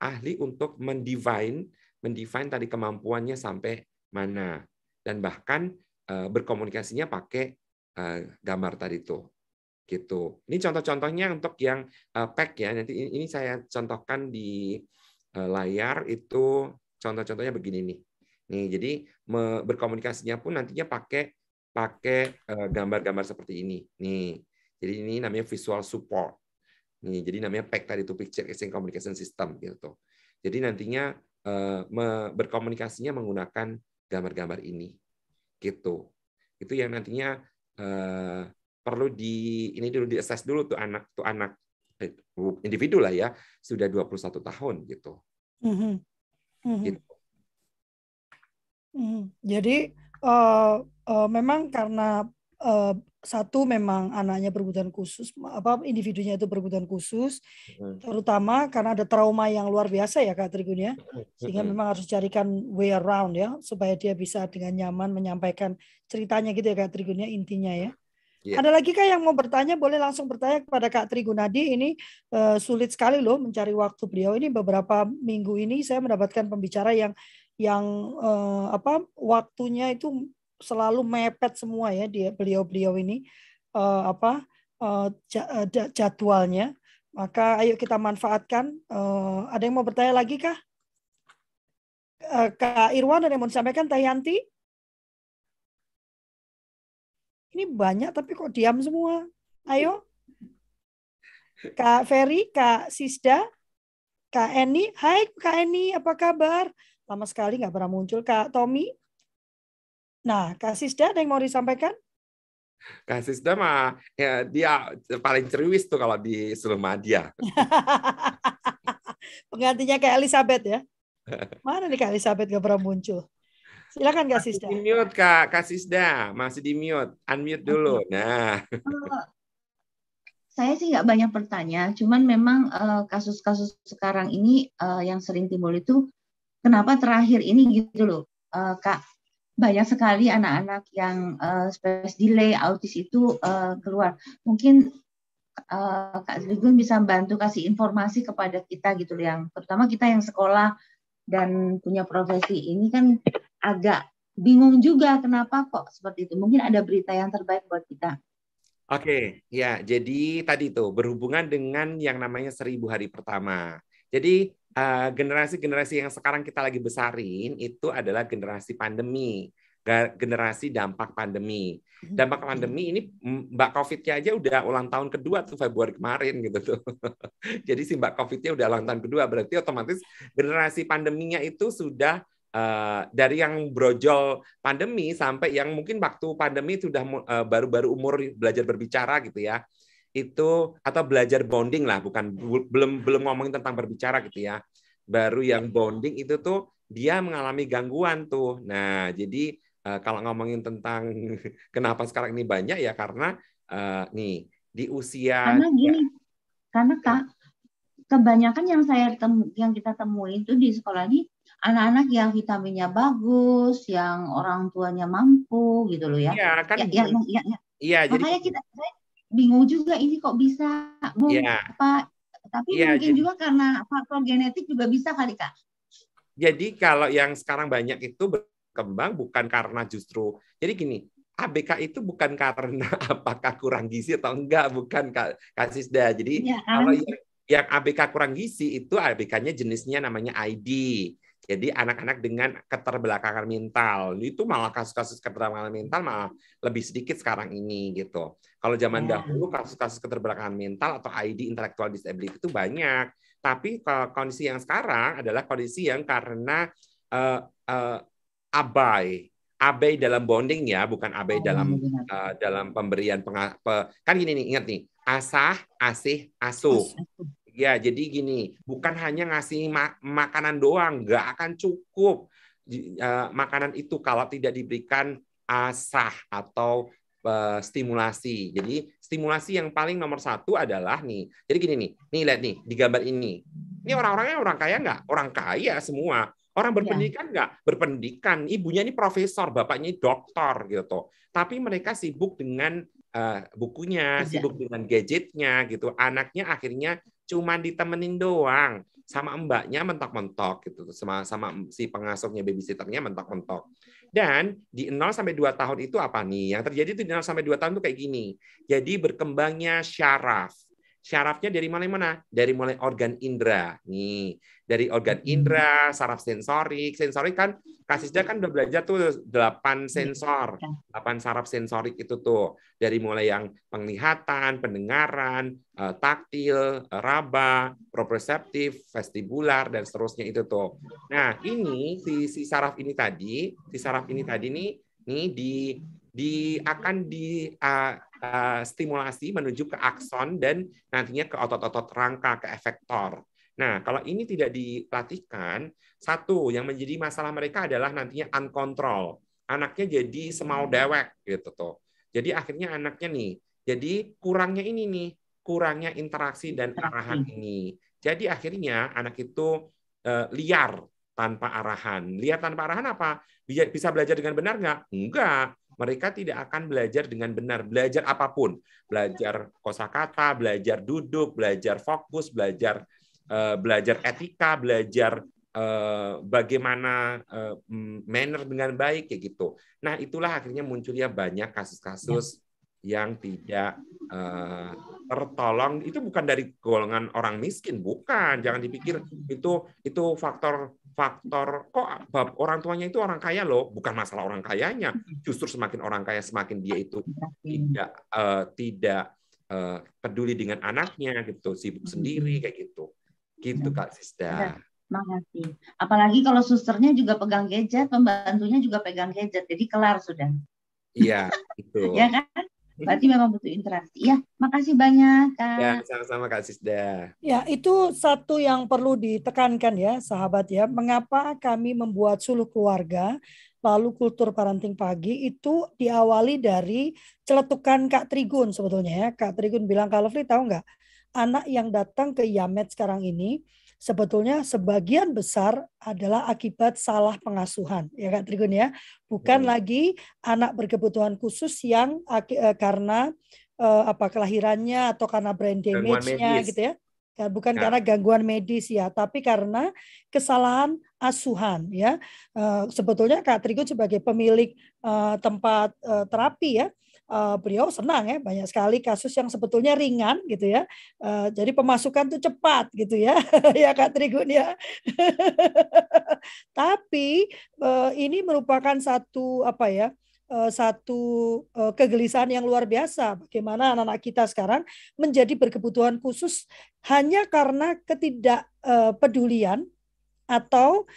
ahli untuk mendefine mendefine tadi kemampuannya sampai mana dan bahkan berkomunikasinya pakai gambar tadi tuh gitu. Ini contoh-contohnya untuk yang uh, pack ya. Nanti ini saya contohkan di uh, layar itu contoh-contohnya begini nih. Nih, jadi berkomunikasinya pun nantinya pakai pakai uh, gambar-gambar seperti ini. Nih. Jadi ini namanya visual support. Nih, jadi namanya pack tadi itu picture exchange communication system gitu. Jadi nantinya berkomunikasinya menggunakan gambar-gambar ini. Gitu. Itu yang nantinya perlu di ini dulu di assess dulu tuh anak tuh anak eh, individu lah ya sudah 21 tahun gitu. Mm -hmm. Mm -hmm. gitu. Mm -hmm. Jadi uh, uh, memang karena uh, satu memang anaknya berkebutuhan khusus apa individunya itu berkebutuhan khusus hmm. terutama karena ada trauma yang luar biasa ya Kak Trigun ya sehingga hmm. memang harus carikan way around ya supaya dia bisa dengan nyaman menyampaikan ceritanya gitu ya Kak Trigun ya intinya ya. Yeah. Ada lagi kak yang mau bertanya? Boleh langsung bertanya kepada Kak Trigunadi. Ini uh, sulit sekali loh mencari waktu beliau. Ini beberapa minggu ini saya mendapatkan pembicara yang yang uh, apa waktunya itu selalu mepet semua ya dia beliau-beliau ini uh, apa uh, jadwalnya. Maka ayo kita manfaatkan. Uh, ada yang mau bertanya lagi kah? Uh, Kak Irwan ada yang mau disampaikan? Tayanti? Ini banyak tapi kok diam semua. Ayo. Kak Ferry, Kak Sisda, Kak Eni. Hai Kak Eni, apa kabar? Lama sekali nggak pernah muncul. Kak Tommy. Nah, Kak Sisda ada yang mau disampaikan? Kak Sisda mah ya, dia paling ceruis tuh kalau di seluruh dia. [LAUGHS] Penggantinya kayak Elizabeth ya. Mana nih Kak Elizabeth gak pernah muncul? Silakan Kak Sisda. Di mute Kak, Kak Sisda. Masih di mute. Unmute dulu. Nah. Saya sih nggak banyak bertanya, cuman memang eh, kasus-kasus uh, sekarang ini uh, yang sering timbul itu kenapa terakhir ini gitu loh, uh, Kak. Banyak sekali anak-anak yang uh, space delay, autis itu uh, keluar. Mungkin uh, Kak Trigun bisa bantu kasih informasi kepada kita gitu loh, yang terutama kita yang sekolah dan punya profesi ini kan agak bingung juga kenapa kok seperti itu. Mungkin ada berita yang terbaik buat kita. Oke, ya. Jadi tadi itu berhubungan dengan yang namanya seribu hari pertama. Jadi generasi-generasi uh, yang sekarang kita lagi besarin itu adalah generasi pandemi. generasi dampak pandemi. Dampak pandemi ini Mbak Covid-nya aja udah ulang tahun kedua tuh Februari kemarin gitu tuh. [LAUGHS] Jadi si Mbak Covid-nya udah ulang tahun kedua berarti otomatis generasi pandeminya itu sudah uh, dari yang brojol pandemi sampai yang mungkin waktu pandemi sudah uh, baru-baru umur belajar berbicara gitu ya. Itu atau belajar bonding lah bukan belum belum ngomongin tentang berbicara gitu ya. Baru yang bonding itu tuh dia mengalami gangguan tuh. Nah, jadi uh, kalau ngomongin tentang [LAUGHS] kenapa sekarang ini banyak ya karena uh, nih di usia karena gini ya, karena kak kebanyakan yang saya temu yang kita temui itu di sekolah ini anak-anak yang vitaminnya bagus, yang orang tuanya mampu gitu loh ya. Iya kan. Ya, ya, ya, ya. Iya, Makanya jadi... kita bingung juga ini kok bisa bu ya. apa tapi ya, mungkin jadi... juga karena faktor genetik juga bisa kali kak. Jadi kalau yang sekarang banyak itu berkembang bukan karena justru jadi gini ABK itu bukan karena [LAUGHS] apakah kurang gizi atau enggak bukan Kak Kasisda. Jadi ya, kan? kalau yang, yang ABK kurang gizi itu ABK-nya jenisnya namanya ID. Jadi anak-anak dengan keterbelakangan mental itu malah kasus-kasus keterbelakangan mental malah lebih sedikit sekarang ini gitu. Kalau zaman ya. dahulu kasus-kasus keterbelakangan mental atau ID intellectual disability itu banyak. Tapi kondisi yang sekarang adalah kondisi yang karena uh, uh, abai abai dalam bonding ya bukan abai oh, dalam uh, dalam pemberian penga, pe, kan gini nih ingat nih asah asih asuh ya jadi gini bukan hanya ngasih ma makanan doang nggak akan cukup uh, makanan itu kalau tidak diberikan asah atau uh, stimulasi jadi stimulasi yang paling nomor satu adalah nih jadi gini nih nih lihat nih di gambar ini ini orang-orangnya orang kaya nggak orang kaya semua Orang iya. berpendidikan nggak? Berpendidikan. Ibunya ini profesor, bapaknya ini doktor gitu. Tapi mereka sibuk dengan uh, bukunya, Tidak. sibuk dengan gadgetnya gitu. Anaknya akhirnya cuma ditemenin doang sama mbaknya mentok-mentok gitu sama sama si pengasuhnya babysitternya mentok-mentok. Dan di 0 sampai 2 tahun itu apa nih? Yang terjadi itu di 0 sampai 2 tahun itu kayak gini. Jadi berkembangnya syaraf syarafnya dari mana mana? Dari mulai organ indera. Nih, dari organ hmm. indera, saraf sensorik. Sensorik kan Kasisda kan udah belajar tuh delapan sensor, iya. delapan saraf sensorik itu tuh. Dari mulai yang penglihatan, pendengaran, eh, taktil, raba, proprioseptif, vestibular dan seterusnya itu tuh. Nah, ini si si saraf ini tadi, si saraf ini tadi nih nih di di akan di uh, uh, stimulasi menuju ke akson dan nantinya ke otot-otot rangka ke efektor. Nah, kalau ini tidak dilatihkan, satu yang menjadi masalah mereka adalah nantinya uncontrol. Anaknya jadi semau dewek gitu tuh. Jadi akhirnya anaknya nih, jadi kurangnya ini nih, kurangnya interaksi dan arahan ini. Jadi akhirnya anak itu uh, liar tanpa arahan. Liar tanpa arahan apa? Bisa belajar dengan benar nggak? Enggak mereka tidak akan belajar dengan benar, belajar apa pun, belajar kosakata, belajar duduk, belajar fokus, belajar uh, belajar etika, belajar uh, bagaimana uh, manner dengan baik kayak gitu. Nah, itulah akhirnya munculnya banyak kasus-kasus yang tidak uh, tertolong. Itu bukan dari golongan orang miskin bukan. Jangan dipikir itu itu faktor faktor kok orang tuanya itu orang kaya loh bukan masalah orang kayanya justru semakin orang kaya semakin dia itu tidak uh, tidak uh, peduli dengan anaknya gitu sibuk sendiri kayak gitu gitu kak Sista Makasih. Apalagi kalau susternya juga pegang gadget, pembantunya juga pegang gadget, jadi kelar sudah. Iya, [LAUGHS] itu. ya kan? Berarti memang butuh interaksi. Ya, makasih banyak, Kak. Ya, sama-sama Kak Sisda. Ya, itu satu yang perlu ditekankan ya, sahabat ya. Mengapa kami membuat suluh keluarga, lalu kultur parenting pagi itu diawali dari celetukan Kak Trigun sebetulnya ya. Kak Trigun bilang, Kak Lovely tahu nggak, anak yang datang ke Yamet sekarang ini, sebetulnya sebagian besar adalah akibat salah pengasuhan ya Kak Trigun ya bukan hmm. lagi anak berkebutuhan khusus yang uh, karena uh, apa kelahirannya atau karena brain damage-nya gitu ya bukan ya. karena gangguan medis ya tapi karena kesalahan asuhan ya uh, sebetulnya Kak Trigun sebagai pemilik uh, tempat uh, terapi ya uh, beliau senang ya banyak sekali kasus yang sebetulnya ringan gitu ya. Uh, jadi pemasukan tuh cepat gitu ya. [LAUGHS] ya Kak Trigun ya. [LAUGHS] Tapi uh, ini merupakan satu apa ya? satu kegelisahan yang luar biasa bagaimana anak-anak kita sekarang menjadi berkebutuhan khusus hanya karena ketidakpedulian atau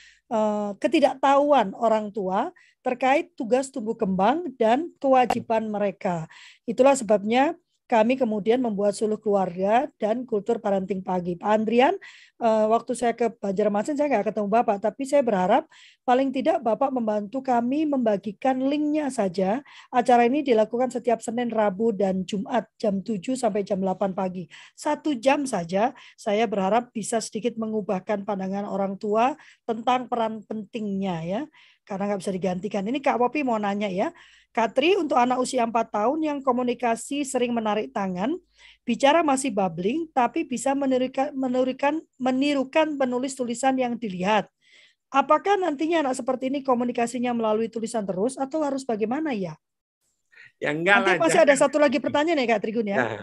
ketidaktahuan orang tua terkait tugas tumbuh kembang dan kewajiban mereka. Itulah sebabnya kami kemudian membuat suluh keluarga dan kultur parenting pagi. Pak Andrian, eh, waktu saya ke Banjarmasin saya nggak ketemu Bapak, tapi saya berharap paling tidak Bapak membantu kami membagikan linknya saja. Acara ini dilakukan setiap Senin, Rabu, dan Jumat jam 7 sampai jam 8 pagi. Satu jam saja, saya berharap bisa sedikit mengubahkan pandangan orang tua tentang peran pentingnya ya karena nggak bisa digantikan. Ini Kak Popi mau nanya ya. Katri untuk anak usia 4 tahun yang komunikasi sering menarik tangan, bicara masih babbling, tapi bisa menirukan, menirukan, menirukan penulis tulisan yang dilihat. Apakah nantinya anak seperti ini komunikasinya melalui tulisan terus atau harus bagaimana ya? Ya enggak Nanti lah. masih jangan. ada satu lagi pertanyaan ya Kak Trigun ya. Nah,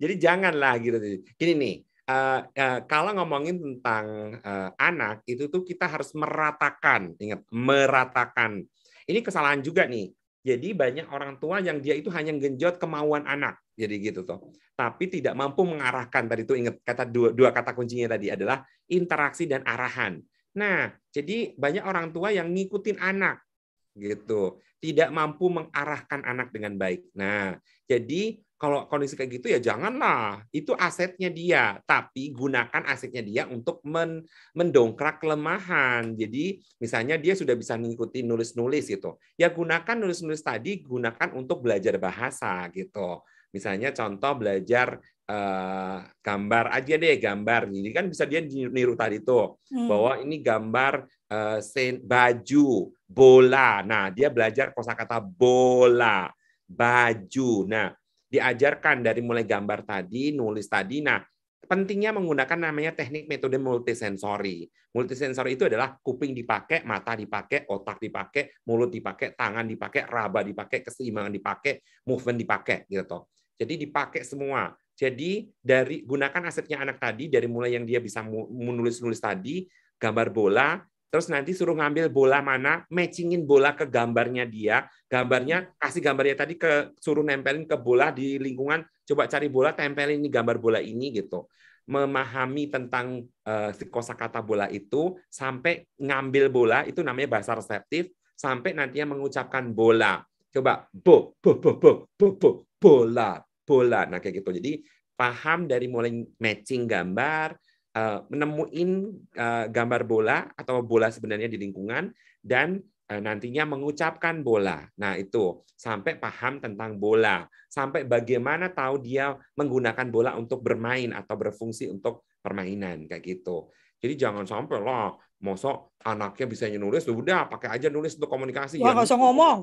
jadi janganlah gitu. Gini nih, uh, uh, kalau ngomongin tentang uh, anak itu tuh kita harus meratakan, ingat meratakan. Ini kesalahan juga nih. Jadi banyak orang tua yang dia itu hanya genjot kemauan anak, jadi gitu tuh. Tapi tidak mampu mengarahkan tadi itu ingat kata dua, dua kata kuncinya tadi adalah interaksi dan arahan. Nah, jadi banyak orang tua yang ngikutin anak gitu, tidak mampu mengarahkan anak dengan baik. Nah, jadi kalau kondisi kayak gitu ya janganlah. Itu asetnya dia, tapi gunakan asetnya dia untuk men mendongkrak kelemahan. Jadi misalnya dia sudah bisa mengikuti nulis-nulis gitu. Ya gunakan nulis-nulis tadi gunakan untuk belajar bahasa gitu. Misalnya contoh belajar uh, gambar aja deh gambar. Jadi kan bisa dia niru tadi tuh hmm. bahwa ini gambar uh, sen, baju, bola. Nah, dia belajar kosakata bola, baju. Nah, diajarkan dari mulai gambar tadi, nulis tadi. Nah, pentingnya menggunakan namanya teknik metode multisensori. Multisensori itu adalah kuping dipakai, mata dipakai, otak dipakai, mulut dipakai, tangan dipakai, raba dipakai, keseimbangan dipakai, movement dipakai gitu. Jadi dipakai semua. Jadi dari gunakan asetnya anak tadi dari mulai yang dia bisa menulis-nulis tadi, gambar bola, terus nanti suruh ngambil bola mana, matchingin bola ke gambarnya dia, gambarnya kasih gambarnya tadi ke suruh nempelin ke bola di lingkungan, coba cari bola, tempelin ini gambar bola ini gitu. Memahami tentang uh, kosakata bola itu sampai ngambil bola itu namanya bahasa reseptif sampai nantinya mengucapkan bola. Coba bo bo bo bo bo, bo bola bola. Nah kayak gitu. Jadi paham dari mulai matching gambar, uh, menemuin uh, gambar bola atau bola sebenarnya di lingkungan dan uh, nantinya mengucapkan bola. Nah, itu sampai paham tentang bola, sampai bagaimana tahu dia menggunakan bola untuk bermain atau berfungsi untuk permainan kayak gitu. Jadi jangan sampai lah, mosok anaknya bisa nulis, udah pakai aja nulis untuk komunikasi. Wah, nggak usah ngomong.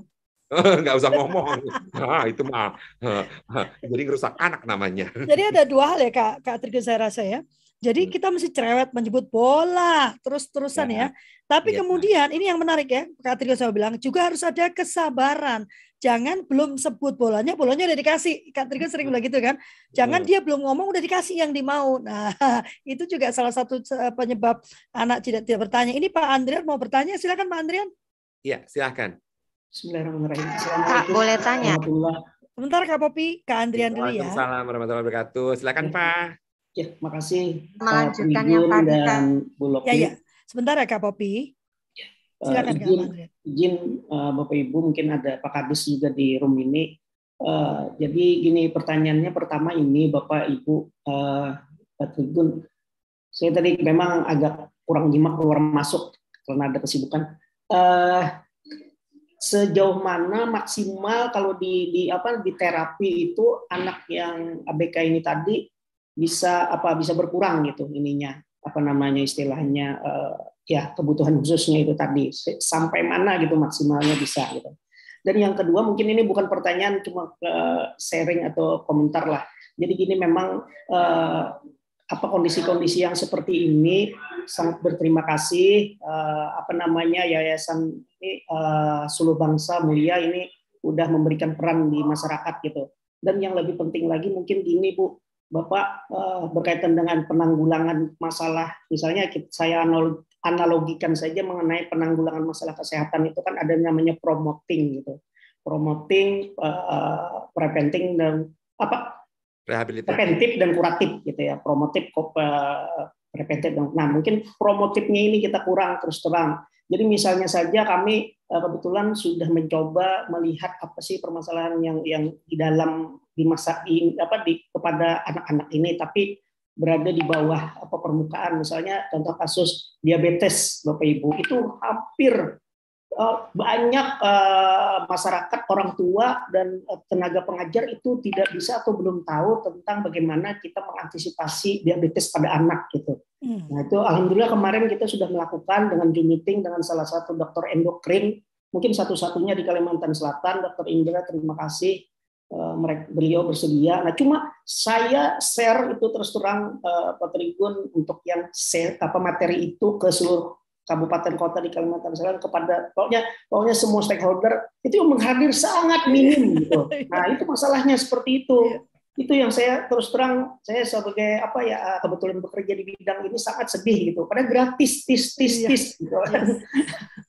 [LAUGHS] nggak usah ngomong. Nah, itu mah. [LAUGHS] Jadi ngerusak anak namanya. Jadi ada dua hal ya Kak, Kak Trigo saya rasa ya. Jadi hmm. kita mesti cerewet menyebut bola terus-terusan ya. ya. Tapi ya. kemudian ini yang menarik ya, Kak Trio saya bilang juga harus ada kesabaran. Jangan belum sebut bolanya, bolanya udah dikasih. Kak Trio sering bilang gitu kan. Jangan dia belum ngomong udah dikasih yang dimau. Nah, [LAUGHS] itu juga salah satu eh, penyebab anak tidak tidak bertanya. Ini Pak Andrian mau bertanya, silakan Pak Andrian. Iya, silakan. Bismillahirrahmanirrahim. Kak, boleh tanya. Sebentar Kak Popi, Kak Andrian dulu ya. Assalamualaikum warahmatullahi wabarakatuh. Silakan Pak. Ya, makasih Melanjutkan Pak yang tadi dan Bu Loki. Ya, ya. Sebentar ya Kak Popi. Silakan uh, izin, Kak izin uh, Bapak Ibu mungkin ada Pak Kadis juga di room ini. Uh, jadi gini pertanyaannya pertama ini Bapak Ibu uh, Pak Trigun. Saya tadi memang agak kurang nyimak keluar masuk karena ada kesibukan. Uh, sejauh mana maksimal kalau di, di apa di terapi itu anak yang ABK ini tadi bisa apa bisa berkurang gitu ininya apa namanya istilahnya uh, ya kebutuhan khususnya itu tadi sampai mana gitu maksimalnya bisa gitu. Dan yang kedua mungkin ini bukan pertanyaan cuma uh, sharing atau komentar lah. Jadi gini memang uh, apa kondisi-kondisi yang seperti ini sangat berterima kasih uh, apa namanya yayasan ini uh, Suluh Bangsa Mulia ini udah memberikan peran di masyarakat gitu. Dan yang lebih penting lagi mungkin gini Bu, Bapak uh, berkaitan dengan penanggulangan masalah, misalnya saya analogikan saja mengenai penanggulangan masalah kesehatan itu kan ada namanya promoting gitu, promoting, uh, preventing dan apa preventif dan kuratif gitu ya, promotif, uh, preventif. Nah mungkin promotifnya ini kita kurang terus terang. Jadi misalnya saja kami Eh, kebetulan sudah mencoba melihat apa sih permasalahan yang yang di dalam di masa ini apa di kepada anak-anak ini tapi berada di bawah apa permukaan misalnya contoh kasus diabetes Bapak Ibu itu hampir Eh, banyak eh, masyarakat orang tua dan eh, tenaga pengajar itu tidak bisa atau belum tahu tentang bagaimana kita mengantisipasi diabetes pada anak gitu. Hmm. Nah itu alhamdulillah kemarin kita sudah melakukan dengan Zoom meeting dengan salah satu dokter endokrin mungkin satu-satunya di Kalimantan Selatan, Dokter Indra terima kasih mereka beliau bersedia. Nah, cuma saya share itu terus terang Pak Trigun untuk yang share apa materi itu ke seluruh kabupaten kota di Kalimantan Selatan kepada pokoknya pokoknya semua stakeholder itu yang menghadir sangat minim [LAUGHS] gitu. Nah itu masalahnya seperti itu. Iya. Itu yang saya terus terang saya sebagai apa ya ah, kebetulan bekerja di bidang ini sangat sedih gitu. Padahal gratis tis tis iya. tis gitu. Yes. [LAUGHS]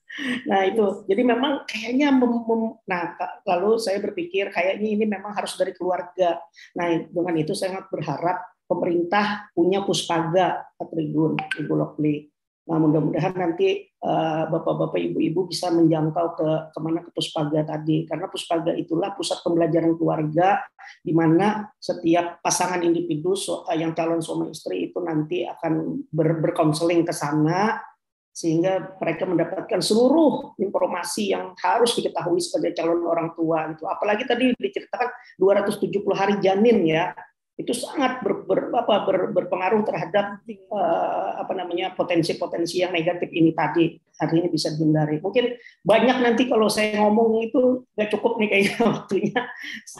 nah itu. Jadi memang kayaknya mem, mem, nah lalu saya berpikir kayaknya ini memang harus dari keluarga. Nah dengan itu saya sangat berharap pemerintah punya puspaga Trigun Ibu Lokli. Nah, mudah-mudahan nanti uh, bapak-bapak, ibu-ibu bisa menjangkau ke ke mana ke Puspaga tadi, karena Puspaga itulah pusat pembelajaran keluarga di mana setiap pasangan individu eh, yang calon suami istri itu nanti akan ber berkonseling ke sana sehingga mereka mendapatkan seluruh informasi yang harus diketahui sebagai calon orang tua itu. Apalagi tadi diceritakan 270 hari janin ya itu sangat ber, ber, apa, ber, berpengaruh terhadap uh, apa namanya potensi-potensi yang negatif ini tadi. Artinya bisa dihindari. Mungkin banyak nanti kalau saya ngomong itu nggak cukup nih kayaknya [LAUGHS] waktunya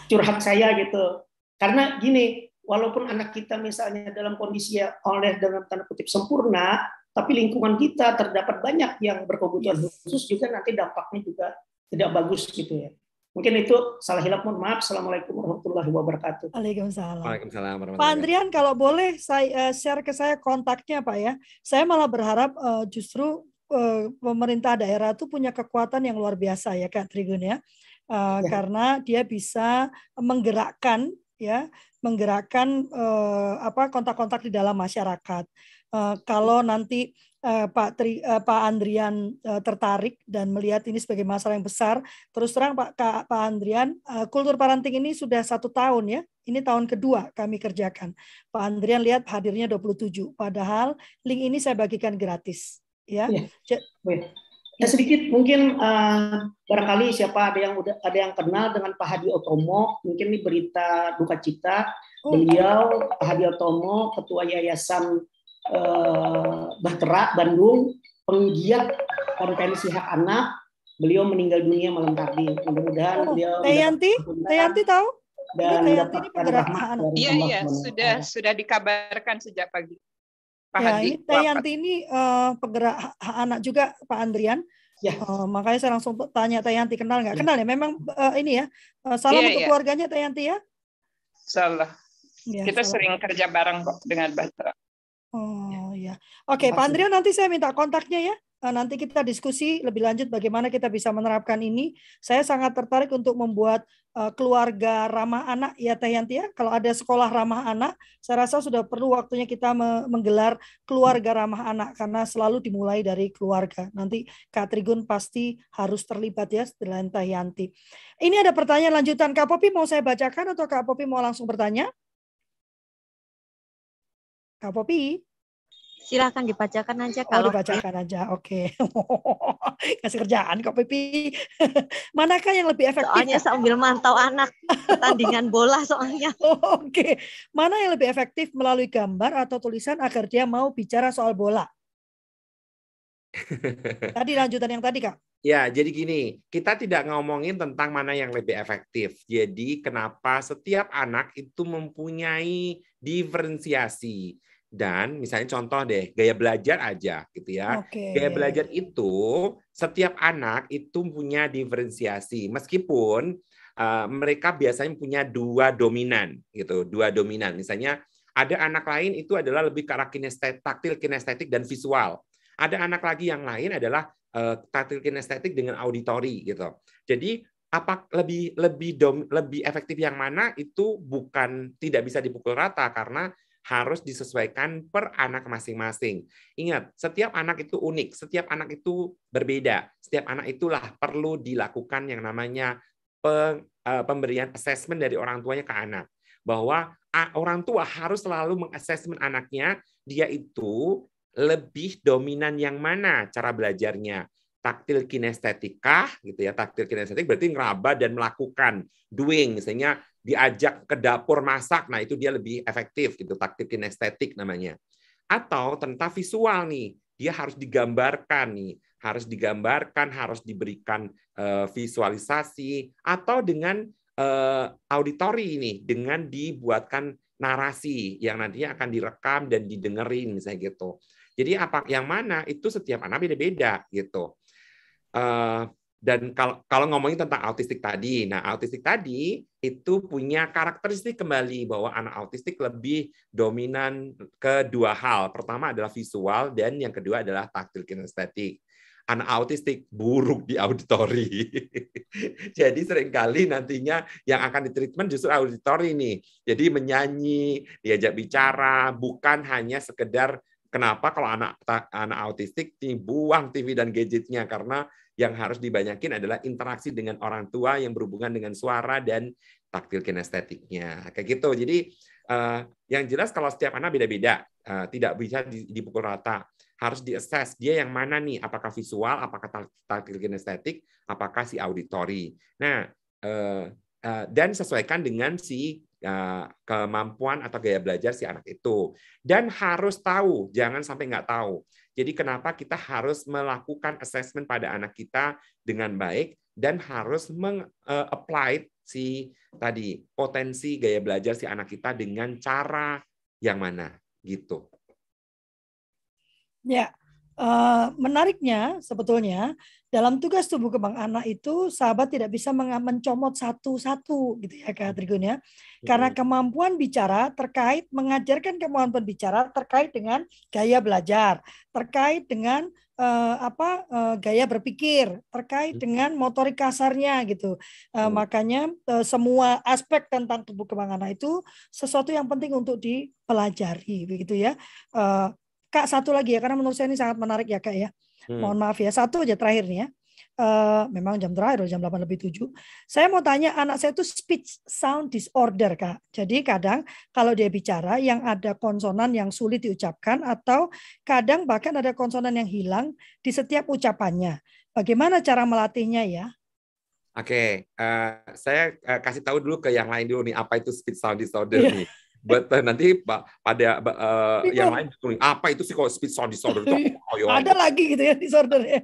curhat saya gitu. Karena gini walaupun anak kita misalnya dalam kondisi ya oleh dalam tanda kutip sempurna tapi lingkungan kita terdapat banyak yang berkebutuhan khusus juga nanti dampaknya juga tidak bagus gitu ya Mungkin itu salah hilap mohon maaf. Assalamualaikum warahmatullahi wabarakatuh. Waalaikumsalam. Waalaikumsalam Pak Andrian kalau boleh saya uh, share ke saya kontaknya Pak ya. Saya malah berharap uh, justru uh, pemerintah daerah itu punya kekuatan yang luar biasa ya Kak Trigun ya. Uh, ya. karena dia bisa menggerakkan ya menggerakkan uh, apa kontak-kontak di dalam masyarakat. Uh, kalau nanti uh, Pak Tri, uh, Pak Andrian uh, tertarik dan melihat ini sebagai masalah yang besar. Terus terang Pak Kak, Pak Andrian, uh, kultur parenting ini sudah satu tahun ya. Ini tahun kedua kami kerjakan. Pak Andrian lihat hadirnya 27. Padahal link ini saya bagikan gratis. Ya. ya. Ya sedikit mungkin uh, barangkali siapa ada yang udah ada yang kenal dengan Pak Hadi Otomo, mungkin ini berita duka cita. Oh. Beliau Pak Hadi Otomo, ketua Yayasan eh, Bahtera Bandung penggiat konvensi hak anak beliau meninggal dunia malam tadi mudah-mudahan oh, beliau Tayanti Tayanti tahu dan Tayanti ini anak iya iya sudah sudah dikabarkan sejak pagi Pak ya, Hadi, ini Tayanti ini uh, penggerak hak anak juga Pak Andrian Ya. Uh, makanya saya langsung tanya Tayanti kenal nggak? Ya. Kenal ya? Memang uh, ini ya. Uh, salam ya, untuk ya. keluarganya Tayanti ya. Salah. Ya, Kita salah. sering kerja bareng kok dengan Batra. Oh ya. Oke, okay, Pak Andrea nanti saya minta kontaknya ya. Eh, nanti kita diskusi lebih lanjut bagaimana kita bisa menerapkan ini. Saya sangat tertarik untuk membuat uh, keluarga ramah anak ya Teh Yanti ya. Kalau ada sekolah ramah anak, saya rasa sudah perlu waktunya kita menggelar keluarga ramah anak karena selalu dimulai dari keluarga. Nanti Kak Trigun pasti harus terlibat ya selain Teh Yanti. Ini ada pertanyaan lanjutan Kak Popi mau saya bacakan atau Kak Popi mau langsung bertanya? Kak Popi? Silahkan dibacakan aja oh, kalau oh, dibacakan aja. Oke. Okay. [LAUGHS] Kasih kerjaan Kak Popi. [LAUGHS] Manakah yang lebih efektif? Soalnya sambil mantau anak pertandingan [LAUGHS] bola soalnya. Oh, Oke. Okay. Mana yang lebih efektif melalui gambar atau tulisan agar dia mau bicara soal bola? tadi lanjutan yang tadi, Kak. Ya, jadi gini, kita tidak ngomongin tentang mana yang lebih efektif. Jadi kenapa setiap anak itu mempunyai diferensiasi. Dan misalnya contoh deh, gaya belajar aja gitu ya. Oke. Gaya belajar itu setiap anak itu punya diferensiasi meskipun uh, mereka biasanya punya dua dominan gitu, dua dominan. Misalnya ada anak lain itu adalah lebih ke arah kinestetik, taktil, kinestetik dan visual. Ada anak lagi yang lain adalah uh, taktil kinestetik dengan auditori gitu. Jadi apa lebih lebih dom, lebih efektif yang mana itu bukan tidak bisa dipukul rata karena harus disesuaikan per anak masing-masing. Ingat, setiap anak itu unik, setiap anak itu berbeda. Setiap anak itulah perlu dilakukan yang namanya eh, pemberian assessment dari orang tuanya ke anak. Bahwa orang tua harus selalu mengassessment anaknya, dia itu lebih dominan yang mana cara belajarnya taktil kinestetika gitu ya taktil kinestetik berarti ngeraba dan melakukan doing misalnya diajak ke dapur masak nah itu dia lebih efektif gitu taktil kinestetik namanya. Atau tentang visual nih dia harus digambarkan nih harus digambarkan harus diberikan uh, visualisasi atau dengan uh, auditori ini dengan dibuatkan narasi yang nantinya akan direkam dan didengerin misalnya gitu. Jadi apa yang mana itu setiap anak beda-beda gitu Uh, dan kalau kalau ngomongin tentang autistik tadi, nah autistik tadi itu punya karakteristik kembali bahwa anak autistik lebih dominan ke dua hal. Pertama adalah visual dan yang kedua adalah taktil kinestetik. Anak autistik buruk di auditori. [LAUGHS] Jadi sering kali nantinya yang akan ditreatment justru auditori nih. Jadi menyanyi, diajak bicara, bukan hanya sekedar Kenapa kalau anak anak autistik dibuang TV dan gadgetnya karena yang harus dibanyakin adalah interaksi dengan orang tua yang berhubungan dengan suara dan taktil kinestetiknya kayak gitu. Jadi uh, yang jelas kalau setiap anak beda-beda, uh, tidak bisa dipukul rata. Harus diakses dia yang mana nih, apakah visual, apakah taktil kinestetik, apakah si auditori. Nah, uh, uh, dan sesuaikan dengan si kemampuan atau gaya belajar si anak itu. Dan harus tahu, jangan sampai nggak tahu. Jadi kenapa kita harus melakukan assessment pada anak kita dengan baik dan harus meng-apply si tadi potensi gaya belajar si anak kita dengan cara yang mana gitu. Ya, uh, menariknya sebetulnya dalam tugas tubuh kembang anak itu sahabat tidak bisa mencomot satu-satu gitu ya Kak Trigun ya. Karena kemampuan bicara terkait mengajarkan kemampuan bicara terkait dengan gaya belajar, terkait dengan uh, apa uh, gaya berpikir, terkait dengan motorik kasarnya gitu. Uh, makanya uh, semua aspek tentang tubuh kembang anak itu sesuatu yang penting untuk dipelajari begitu ya. Uh, Kak satu lagi ya karena menurut saya ini sangat menarik ya Kak ya. Hmm. Mohon maaf ya, satu aja terakhir nih ya. Uh, memang jam terakhir jam 8 lebih 7. Saya mau tanya anak saya itu speech sound disorder, Kak. Jadi kadang kalau dia bicara yang ada konsonan yang sulit diucapkan atau kadang bahkan ada konsonan yang hilang di setiap ucapannya. Bagaimana cara melatihnya ya? Oke, okay. uh, eh, saya uh, kasih tahu dulu ke yang lain dulu nih apa itu speech sound disorder yeah. nih. But uh, nanti pada uh, yang lain apa itu sih kalau speech sound disorder itu? Oh, Ada lagi gitu ya disorder ya.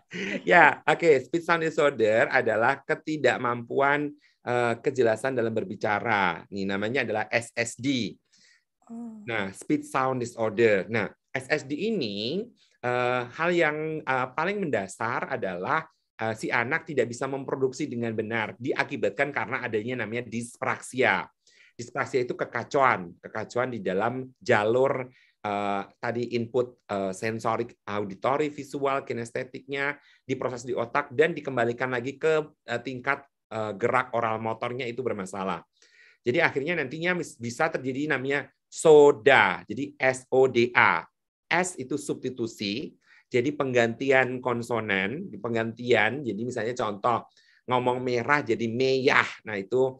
[LAUGHS] ya, oke. Okay. Speech sound disorder adalah ketidakmampuan uh, kejelasan dalam berbicara. Ini namanya adalah SSD. Oh. Nah, speech sound disorder. Nah, SSD ini uh, hal yang uh, paling mendasar adalah uh, si anak tidak bisa memproduksi dengan benar diakibatkan karena adanya namanya dispraksia. Displasia itu kekacauan, kekacauan di dalam jalur uh, tadi input uh, sensorik, auditori, visual, kinestetiknya diproses di otak dan dikembalikan lagi ke uh, tingkat uh, gerak oral motornya itu bermasalah. Jadi akhirnya nantinya bisa terjadi namanya SODA, jadi S-O-D-A. S itu substitusi, jadi penggantian konsonan, penggantian, jadi misalnya contoh ngomong merah jadi meyah. Nah, itu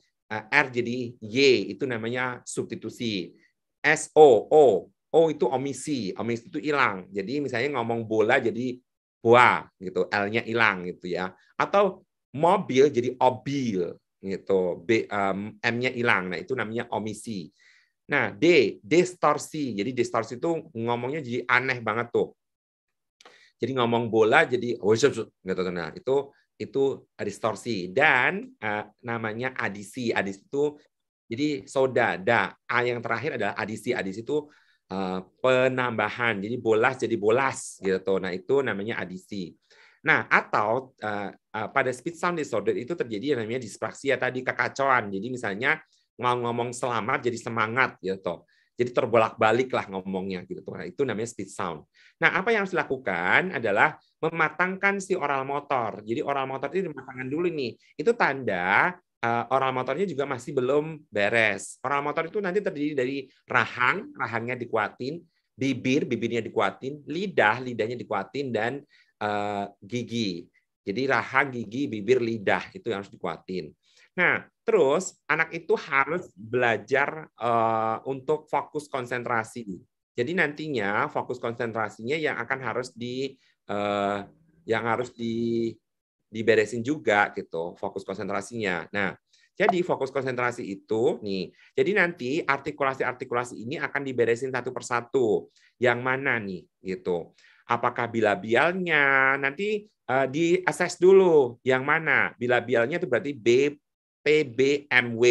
R jadi Y itu namanya substitusi. S O O O itu omisi, omisi itu hilang. Jadi misalnya ngomong bola jadi boa gitu, L-nya hilang gitu ya. Atau mobil jadi obil gitu, B um, M-nya hilang. Nah, itu namanya omisi. Nah, D, distorsi. Jadi distorsi itu ngomongnya jadi aneh banget tuh. Jadi ngomong bola jadi oh gitu. Nah, itu itu distorsi dan uh, namanya adisi. Adisi itu jadi soda, da. A yang terakhir adalah adisi. Adisi itu uh, penambahan. Jadi bolas jadi bolas gitu. Nah, itu namanya adisi. Nah, atau uh, uh, pada speech sound disorder itu terjadi yang namanya dispraksia tadi kekacauan. Jadi misalnya mau ngomong selamat jadi semangat gitu. Jadi terbolak-balik lah ngomongnya gitu. Nah, itu namanya speech sound. Nah, apa yang harus dilakukan adalah mematangkan si oral motor. Jadi oral motor itu dimatangkan dulu nih. Itu tanda uh, oral motornya juga masih belum beres. Oral motor itu nanti terdiri dari rahang, rahangnya dikuatin, bibir, bibirnya dikuatin, lidah, lidahnya dikuatin, dan uh, gigi. Jadi rahang, gigi, bibir, lidah itu yang harus dikuatin. Nah, terus anak itu harus belajar uh, untuk fokus konsentrasi. Jadi nantinya fokus konsentrasinya yang akan harus di uh, yang harus di diberesin juga gitu fokus konsentrasinya. Nah, jadi fokus konsentrasi itu nih. Jadi nanti artikulasi-artikulasi ini akan diberesin satu persatu. Yang mana nih gitu. Apakah bilabialnya nanti uh, di assess dulu yang mana? Bilabialnya itu berarti B PBMW.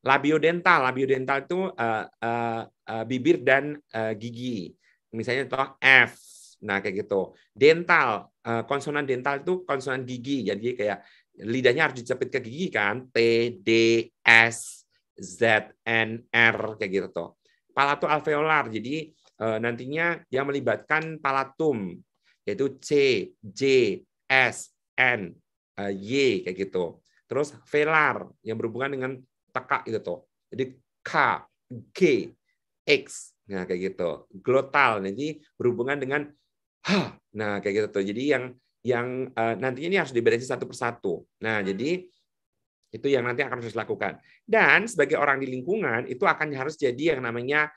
Labiodental, labiodental itu uh, uh, uh, bibir dan uh, gigi. Misalnya contoh F Nah, kayak gitu. Dental, eh, konsonan dental itu konsonan gigi. Jadi kayak lidahnya harus dicepit ke gigi kan. T, D, S, Z, N, R kayak gitu tuh. Palato alveolar. Jadi eh, nantinya yang melibatkan palatum yaitu C, J, S, N, eh, Y kayak gitu. Terus velar yang berhubungan dengan tekak gitu tuh. Jadi K, G, X, nah kayak gitu. Glotal, jadi berhubungan dengan Hah, nah kayak gitu tuh. Jadi yang yang uh, nantinya ini harus diberesin satu persatu. Nah, jadi itu yang nanti akan harus dilakukan. Dan sebagai orang di lingkungan itu akan harus jadi yang namanya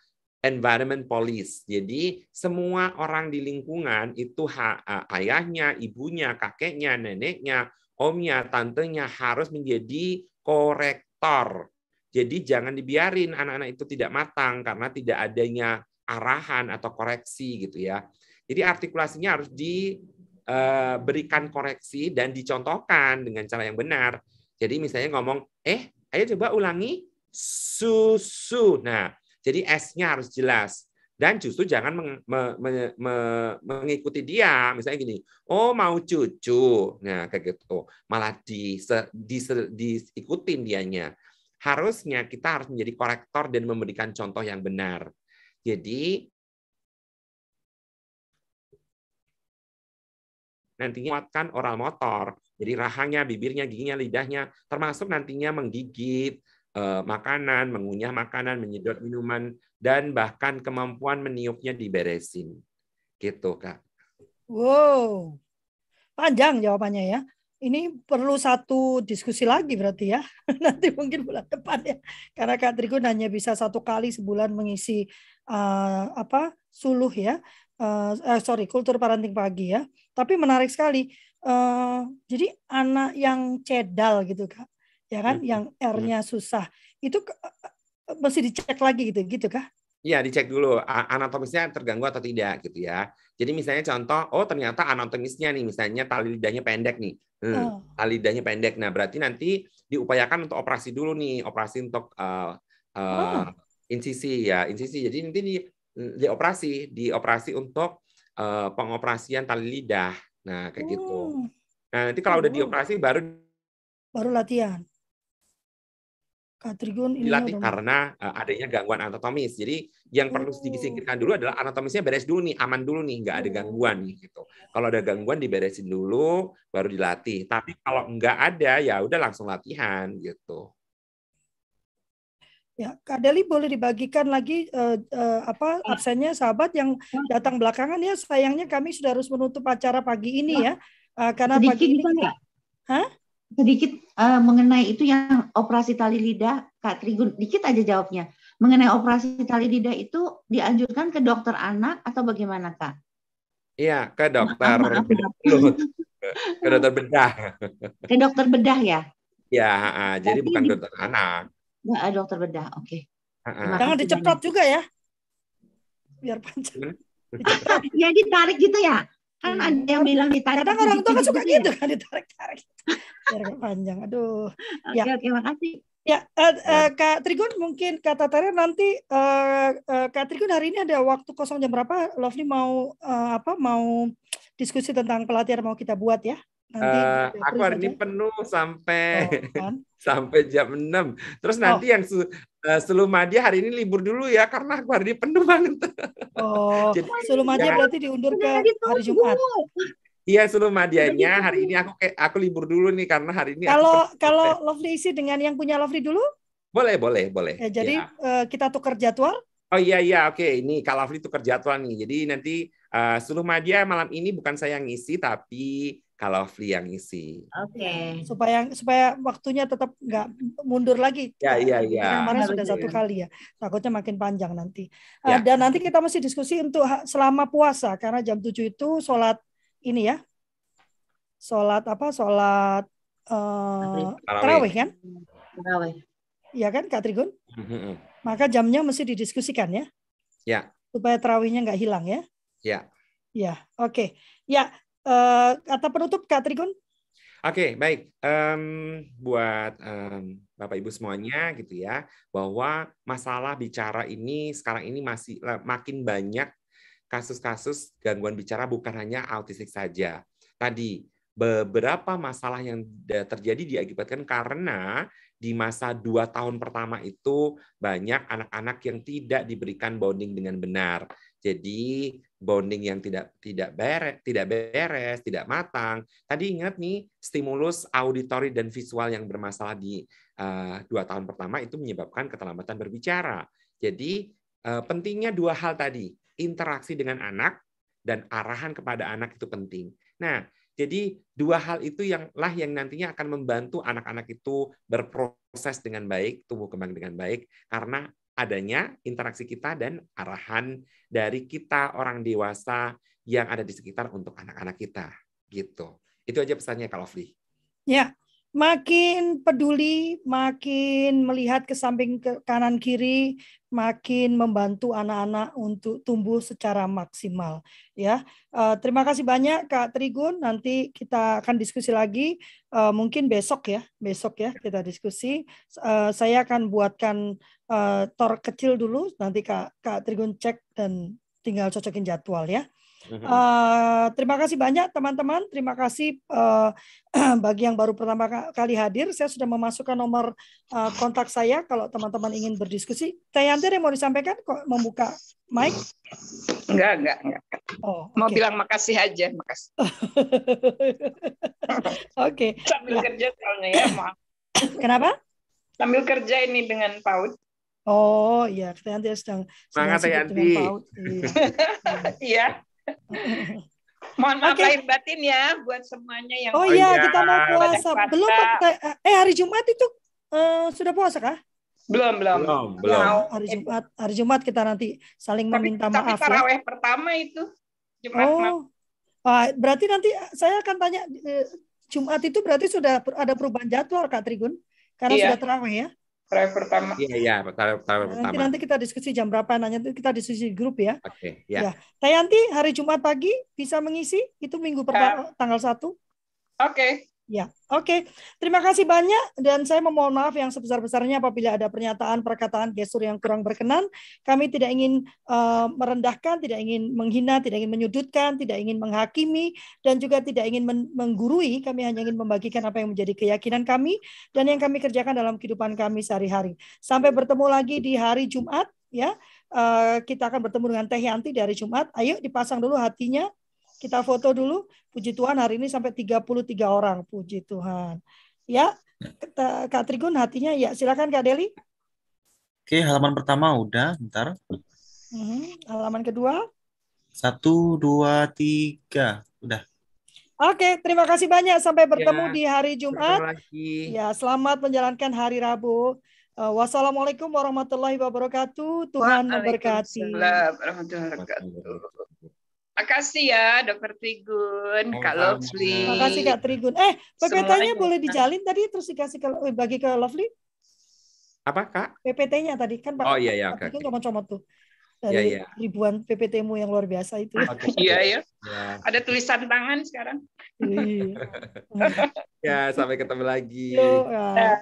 environment police. Jadi semua orang di lingkungan itu ha, uh, ayahnya, ibunya, kakeknya, neneknya, omnya, tantenya harus menjadi korektor. Jadi jangan dibiarin anak-anak itu tidak matang karena tidak adanya arahan atau koreksi gitu ya. Jadi artikulasinya harus diberikan eh, koreksi dan dicontohkan dengan cara yang benar. Jadi misalnya ngomong, eh, ayo coba ulangi susu. Nah, jadi S-nya harus jelas. Dan justru jangan meng, me, me, me, mengikuti dia. Misalnya gini, oh mau cucu. Nah, kayak gitu. Malah di, di, diikutin dianya. Harusnya kita harus menjadi korektor dan memberikan contoh yang benar. Jadi nantinya kuatkan oral motor. Jadi rahangnya, bibirnya, giginya, lidahnya, termasuk nantinya menggigit eh, makanan, mengunyah makanan, menyedot minuman, dan bahkan kemampuan meniupnya diberesin. Gitu, Kak. Wow, panjang jawabannya ya. Ini perlu satu diskusi lagi berarti ya. [LAUGHS] Nanti mungkin bulan depan ya. Karena Kak Trigun hanya bisa satu kali sebulan mengisi uh, apa suluh ya uh, uh, sorry kultur parenting pagi ya. Tapi menarik sekali. Uh, jadi anak yang cedal gitu kak, ya kan, hmm. yang R-nya susah itu uh, mesti dicek lagi gitu, gitu kak? Iya, dicek dulu anatomisnya terganggu atau tidak gitu ya. Jadi misalnya contoh, oh ternyata anatomisnya nih, misalnya tali lidahnya pendek nih, hmm, oh. tali lidahnya pendek. Nah berarti nanti diupayakan untuk operasi dulu nih, operasi untuk uh, uh, oh. insisi ya, insisi. Jadi nanti di dioperasi, dioperasi untuk uh, pengoperasian tali lidah. Nah, kayak gitu. oh. gitu. Nah, nanti kalau udah dioperasi baru baru latihan. Katrigun ini dilatih karena uh, adanya gangguan anatomis. Jadi yang oh. perlu disingkirkan dulu adalah anatomisnya beres dulu nih, aman dulu nih, nggak ada oh. gangguan nih gitu. Kalau ada gangguan diberesin dulu, baru dilatih. Tapi kalau nggak ada ya udah langsung latihan gitu. Ya, Kak Deli boleh dibagikan lagi uh, uh, apa absennya sahabat yang datang belakangan ya. Sayangnya kami sudah harus menutup acara pagi ini ya. Uh, karena Sedikit pagi ini kita, Hah? Sedikit uh, mengenai itu yang operasi tali lidah, Kak Trigun, dikit aja jawabnya. Mengenai operasi tali lidah itu dianjurkan ke dokter anak atau bagaimana, Kak? Iya, ke dokter maaf, maaf, ke dokter bedah. Ke dokter bedah ya? Ya, uh, jadi bukan dokter anak. Nggak ada dokter bedah, oke. Okay. Jangan diceprot juga ya. Biar panjang. ya ditarik gitu ya. Kan hmm. ada yang bilang ditarik. Kadang orang tua kan suka gitu kan ditarik-tarik. Biar panjang. Aduh. Oke, Ya. oke, makasih. Ya, eh, eh, Kak Trigun mungkin kata Tara nanti eh, eh, Kak Trigun hari ini ada waktu kosong jam berapa? Lovely mau eh, apa? Mau diskusi tentang pelatihan mau kita buat ya? Eh, di aku hari ini saja. penuh sampai Oh, kan? [LAUGHS] sampai jam 6. Terus Oh. nanti yang su, eh, Sulu Madia hari ini libur dulu ya karena aku hari ini penuh banget. Oh, [LAUGHS] Jadi sebelum aja jangan- berarti diundur ke hari. Jumat. Iya Sulu Madianya hari ini aku kayak aku libur dulu nih karena hari ini aku Kalau penuh. kalau Lovely isi dengan yang punya Lovely dulu, boleh boleh boleh. ya, jadi Ya. eh, kita tukar jadwal. Oh iya iya oke ini Kak Lovely tukar jadwal nih. Jadi nanti eh, Sulu Madia malam ini bukan saya yang ngisi tapi Kak Lovely yang ngisi. Oke. supaya supaya waktunya tetap nggak mundur lagi. Ya, iya, iya. Karena Kemarin sudah satu ya. kali ya. Takutnya makin panjang nanti. Uh, Ya. Dan nanti kita masih diskusi untuk selama puasa karena jam 7 itu sholat ini ya. Sholat apa? Sholat uh, Tarawih. kan? Tarawih. Iya kan Kak Trigun? Maka jamnya mesti didiskusikan ya. Ya. Supaya tarawihnya nggak hilang ya. Ya. Ya, oke. Ya, eh, kata penutup Kak Trigun. Oke, baik. Em, buat em, Bapak Ibu semuanya gitu ya, bahwa masalah bicara ini sekarang ini masih la- makin banyak kasus-kasus gangguan bicara bukan hanya autistik saja. Tadi beberapa masalah yang terjadi diakibatkan karena di masa dua tahun pertama itu banyak anak-anak yang tidak diberikan bonding dengan benar. Jadi bonding yang tidak tidak beres, tidak beres, tidak matang. Tadi ingat nih stimulus auditori dan visual yang bermasalah di eh, dua tahun pertama itu menyebabkan keterlambatan berbicara. Jadi eh, pentingnya dua hal tadi, interaksi dengan anak dan arahan kepada anak itu penting. Nah, jadi dua hal itu yang lah yang nantinya akan membantu anak-anak itu berproses dengan baik, tumbuh kembang dengan baik karena adanya interaksi kita dan arahan dari kita orang dewasa yang ada di sekitar untuk anak-anak kita gitu. Itu aja pesannya Kak Lovely. Ya, makin peduli, makin melihat ke samping ke kanan kiri, makin membantu anak-anak untuk tumbuh secara maksimal. Ya, Eh, terima kasih banyak Kak Trigun. Nanti kita akan diskusi lagi, Eh, mungkin besok ya, besok ya kita diskusi. Eh, saya akan buatkan eh, tor kecil dulu, nanti Kak Kak Trigun cek dan tinggal cocokin jadwal ya. Eh, terima kasih banyak teman-teman. Terima kasih eh, [CLEARS THROAT] bagi yang baru pertama ka- kali hadir. Saya sudah memasukkan nomor eh, kontak saya kalau teman-teman ingin berdiskusi. Teh Yanti ada yang mau disampaikan kok membuka mic? Enggak, enggak, enggak. Oh, Mau oke. bilang makasih aja, makasih. [LAUGHS] Oke. Sambil Ya. kerja soalnya ya, maaf. [COUGHS] Kenapa? Sambil kerja ini dengan PAUD. Oh, iya, Teh Yanti sedang sedang Semangat, Teh sibuk dengan Yanti. PAUD. Iya. [LAUGHS] [LAUGHS] Mohon maaf Oke. lahir batin ya buat semuanya yang Oh iya, kita mau puasa. Belum eh hari Jumat itu eh, sudah puasa kah? belum belum. Belum, Ya, belum. Mau. hari Jumat, hari Jumat kita nanti saling Tapi, meminta tapi maaf ya. taraweh pertama itu Jumat malam. Oh, ah, berarti nanti saya akan tanya eh, Jumat itu berarti sudah ada perubahan jadwal Kak Trigun karena Iya. sudah terawih ya. Taraweh pertama. Iya, iya, taruh taruh Nanti pertama. nanti kita diskusi jam berapa nanya itu kita diskusi di grup ya. Oke, Ya. ya. Tayanti hari Jumat pagi bisa mengisi itu minggu pertama tanggal 1. Oke. Ya, oke. Terima kasih banyak dan saya memohon maaf yang sebesar-besarnya apabila ada pernyataan, perkataan, gestur yang kurang berkenan. Kami tidak ingin eh, merendahkan, tidak ingin menghina, tidak ingin menyudutkan, tidak ingin menghakimi dan juga tidak ingin men- menggurui. Kami hanya ingin membagikan apa yang menjadi keyakinan kami dan yang kami kerjakan dalam kehidupan kami sehari-hari. Sampai bertemu lagi di hari Jumat ya. Eh, kita akan bertemu dengan Teh Yanti di hari Jumat. Ayo dipasang dulu hatinya. Kita foto dulu. Puji Tuhan hari ini sampai 33 orang. Puji Tuhan. Ya, Kak Trigun hatinya ya. Silakan Kak Deli. Oke, halaman pertama udah, bentar. Mhm. Halaman kedua. Satu, dua, tiga. Udah. Oke, terima kasih banyak. Sampai bertemu Ya, di hari Jumat. Ya, selamat menjalankan hari Rabu. Eh, wassalamualaikum warahmatullahi wabarakatuh. Tuhan memberkati. Waalaikumsalam warahmatullahi wabarakatuh. Makasih ya, Dokter Trigun, oh, Kak Lovely. Makasih Kak Trigun. Eh, PPT-nya boleh dijalin tadi terus dikasih ke eh, bagi ke Lovely? Apa Kak? PPT-nya tadi kan Pak. Oh iya iya. Kak Trigun comot tuh iya, dari ya, ya. ribuan PPT-mu yang luar biasa itu. Iya ya. ya. Ada tulisan tangan sekarang. Iya. [LAUGHS] ya sampai ketemu lagi. Yo, uh. Ya.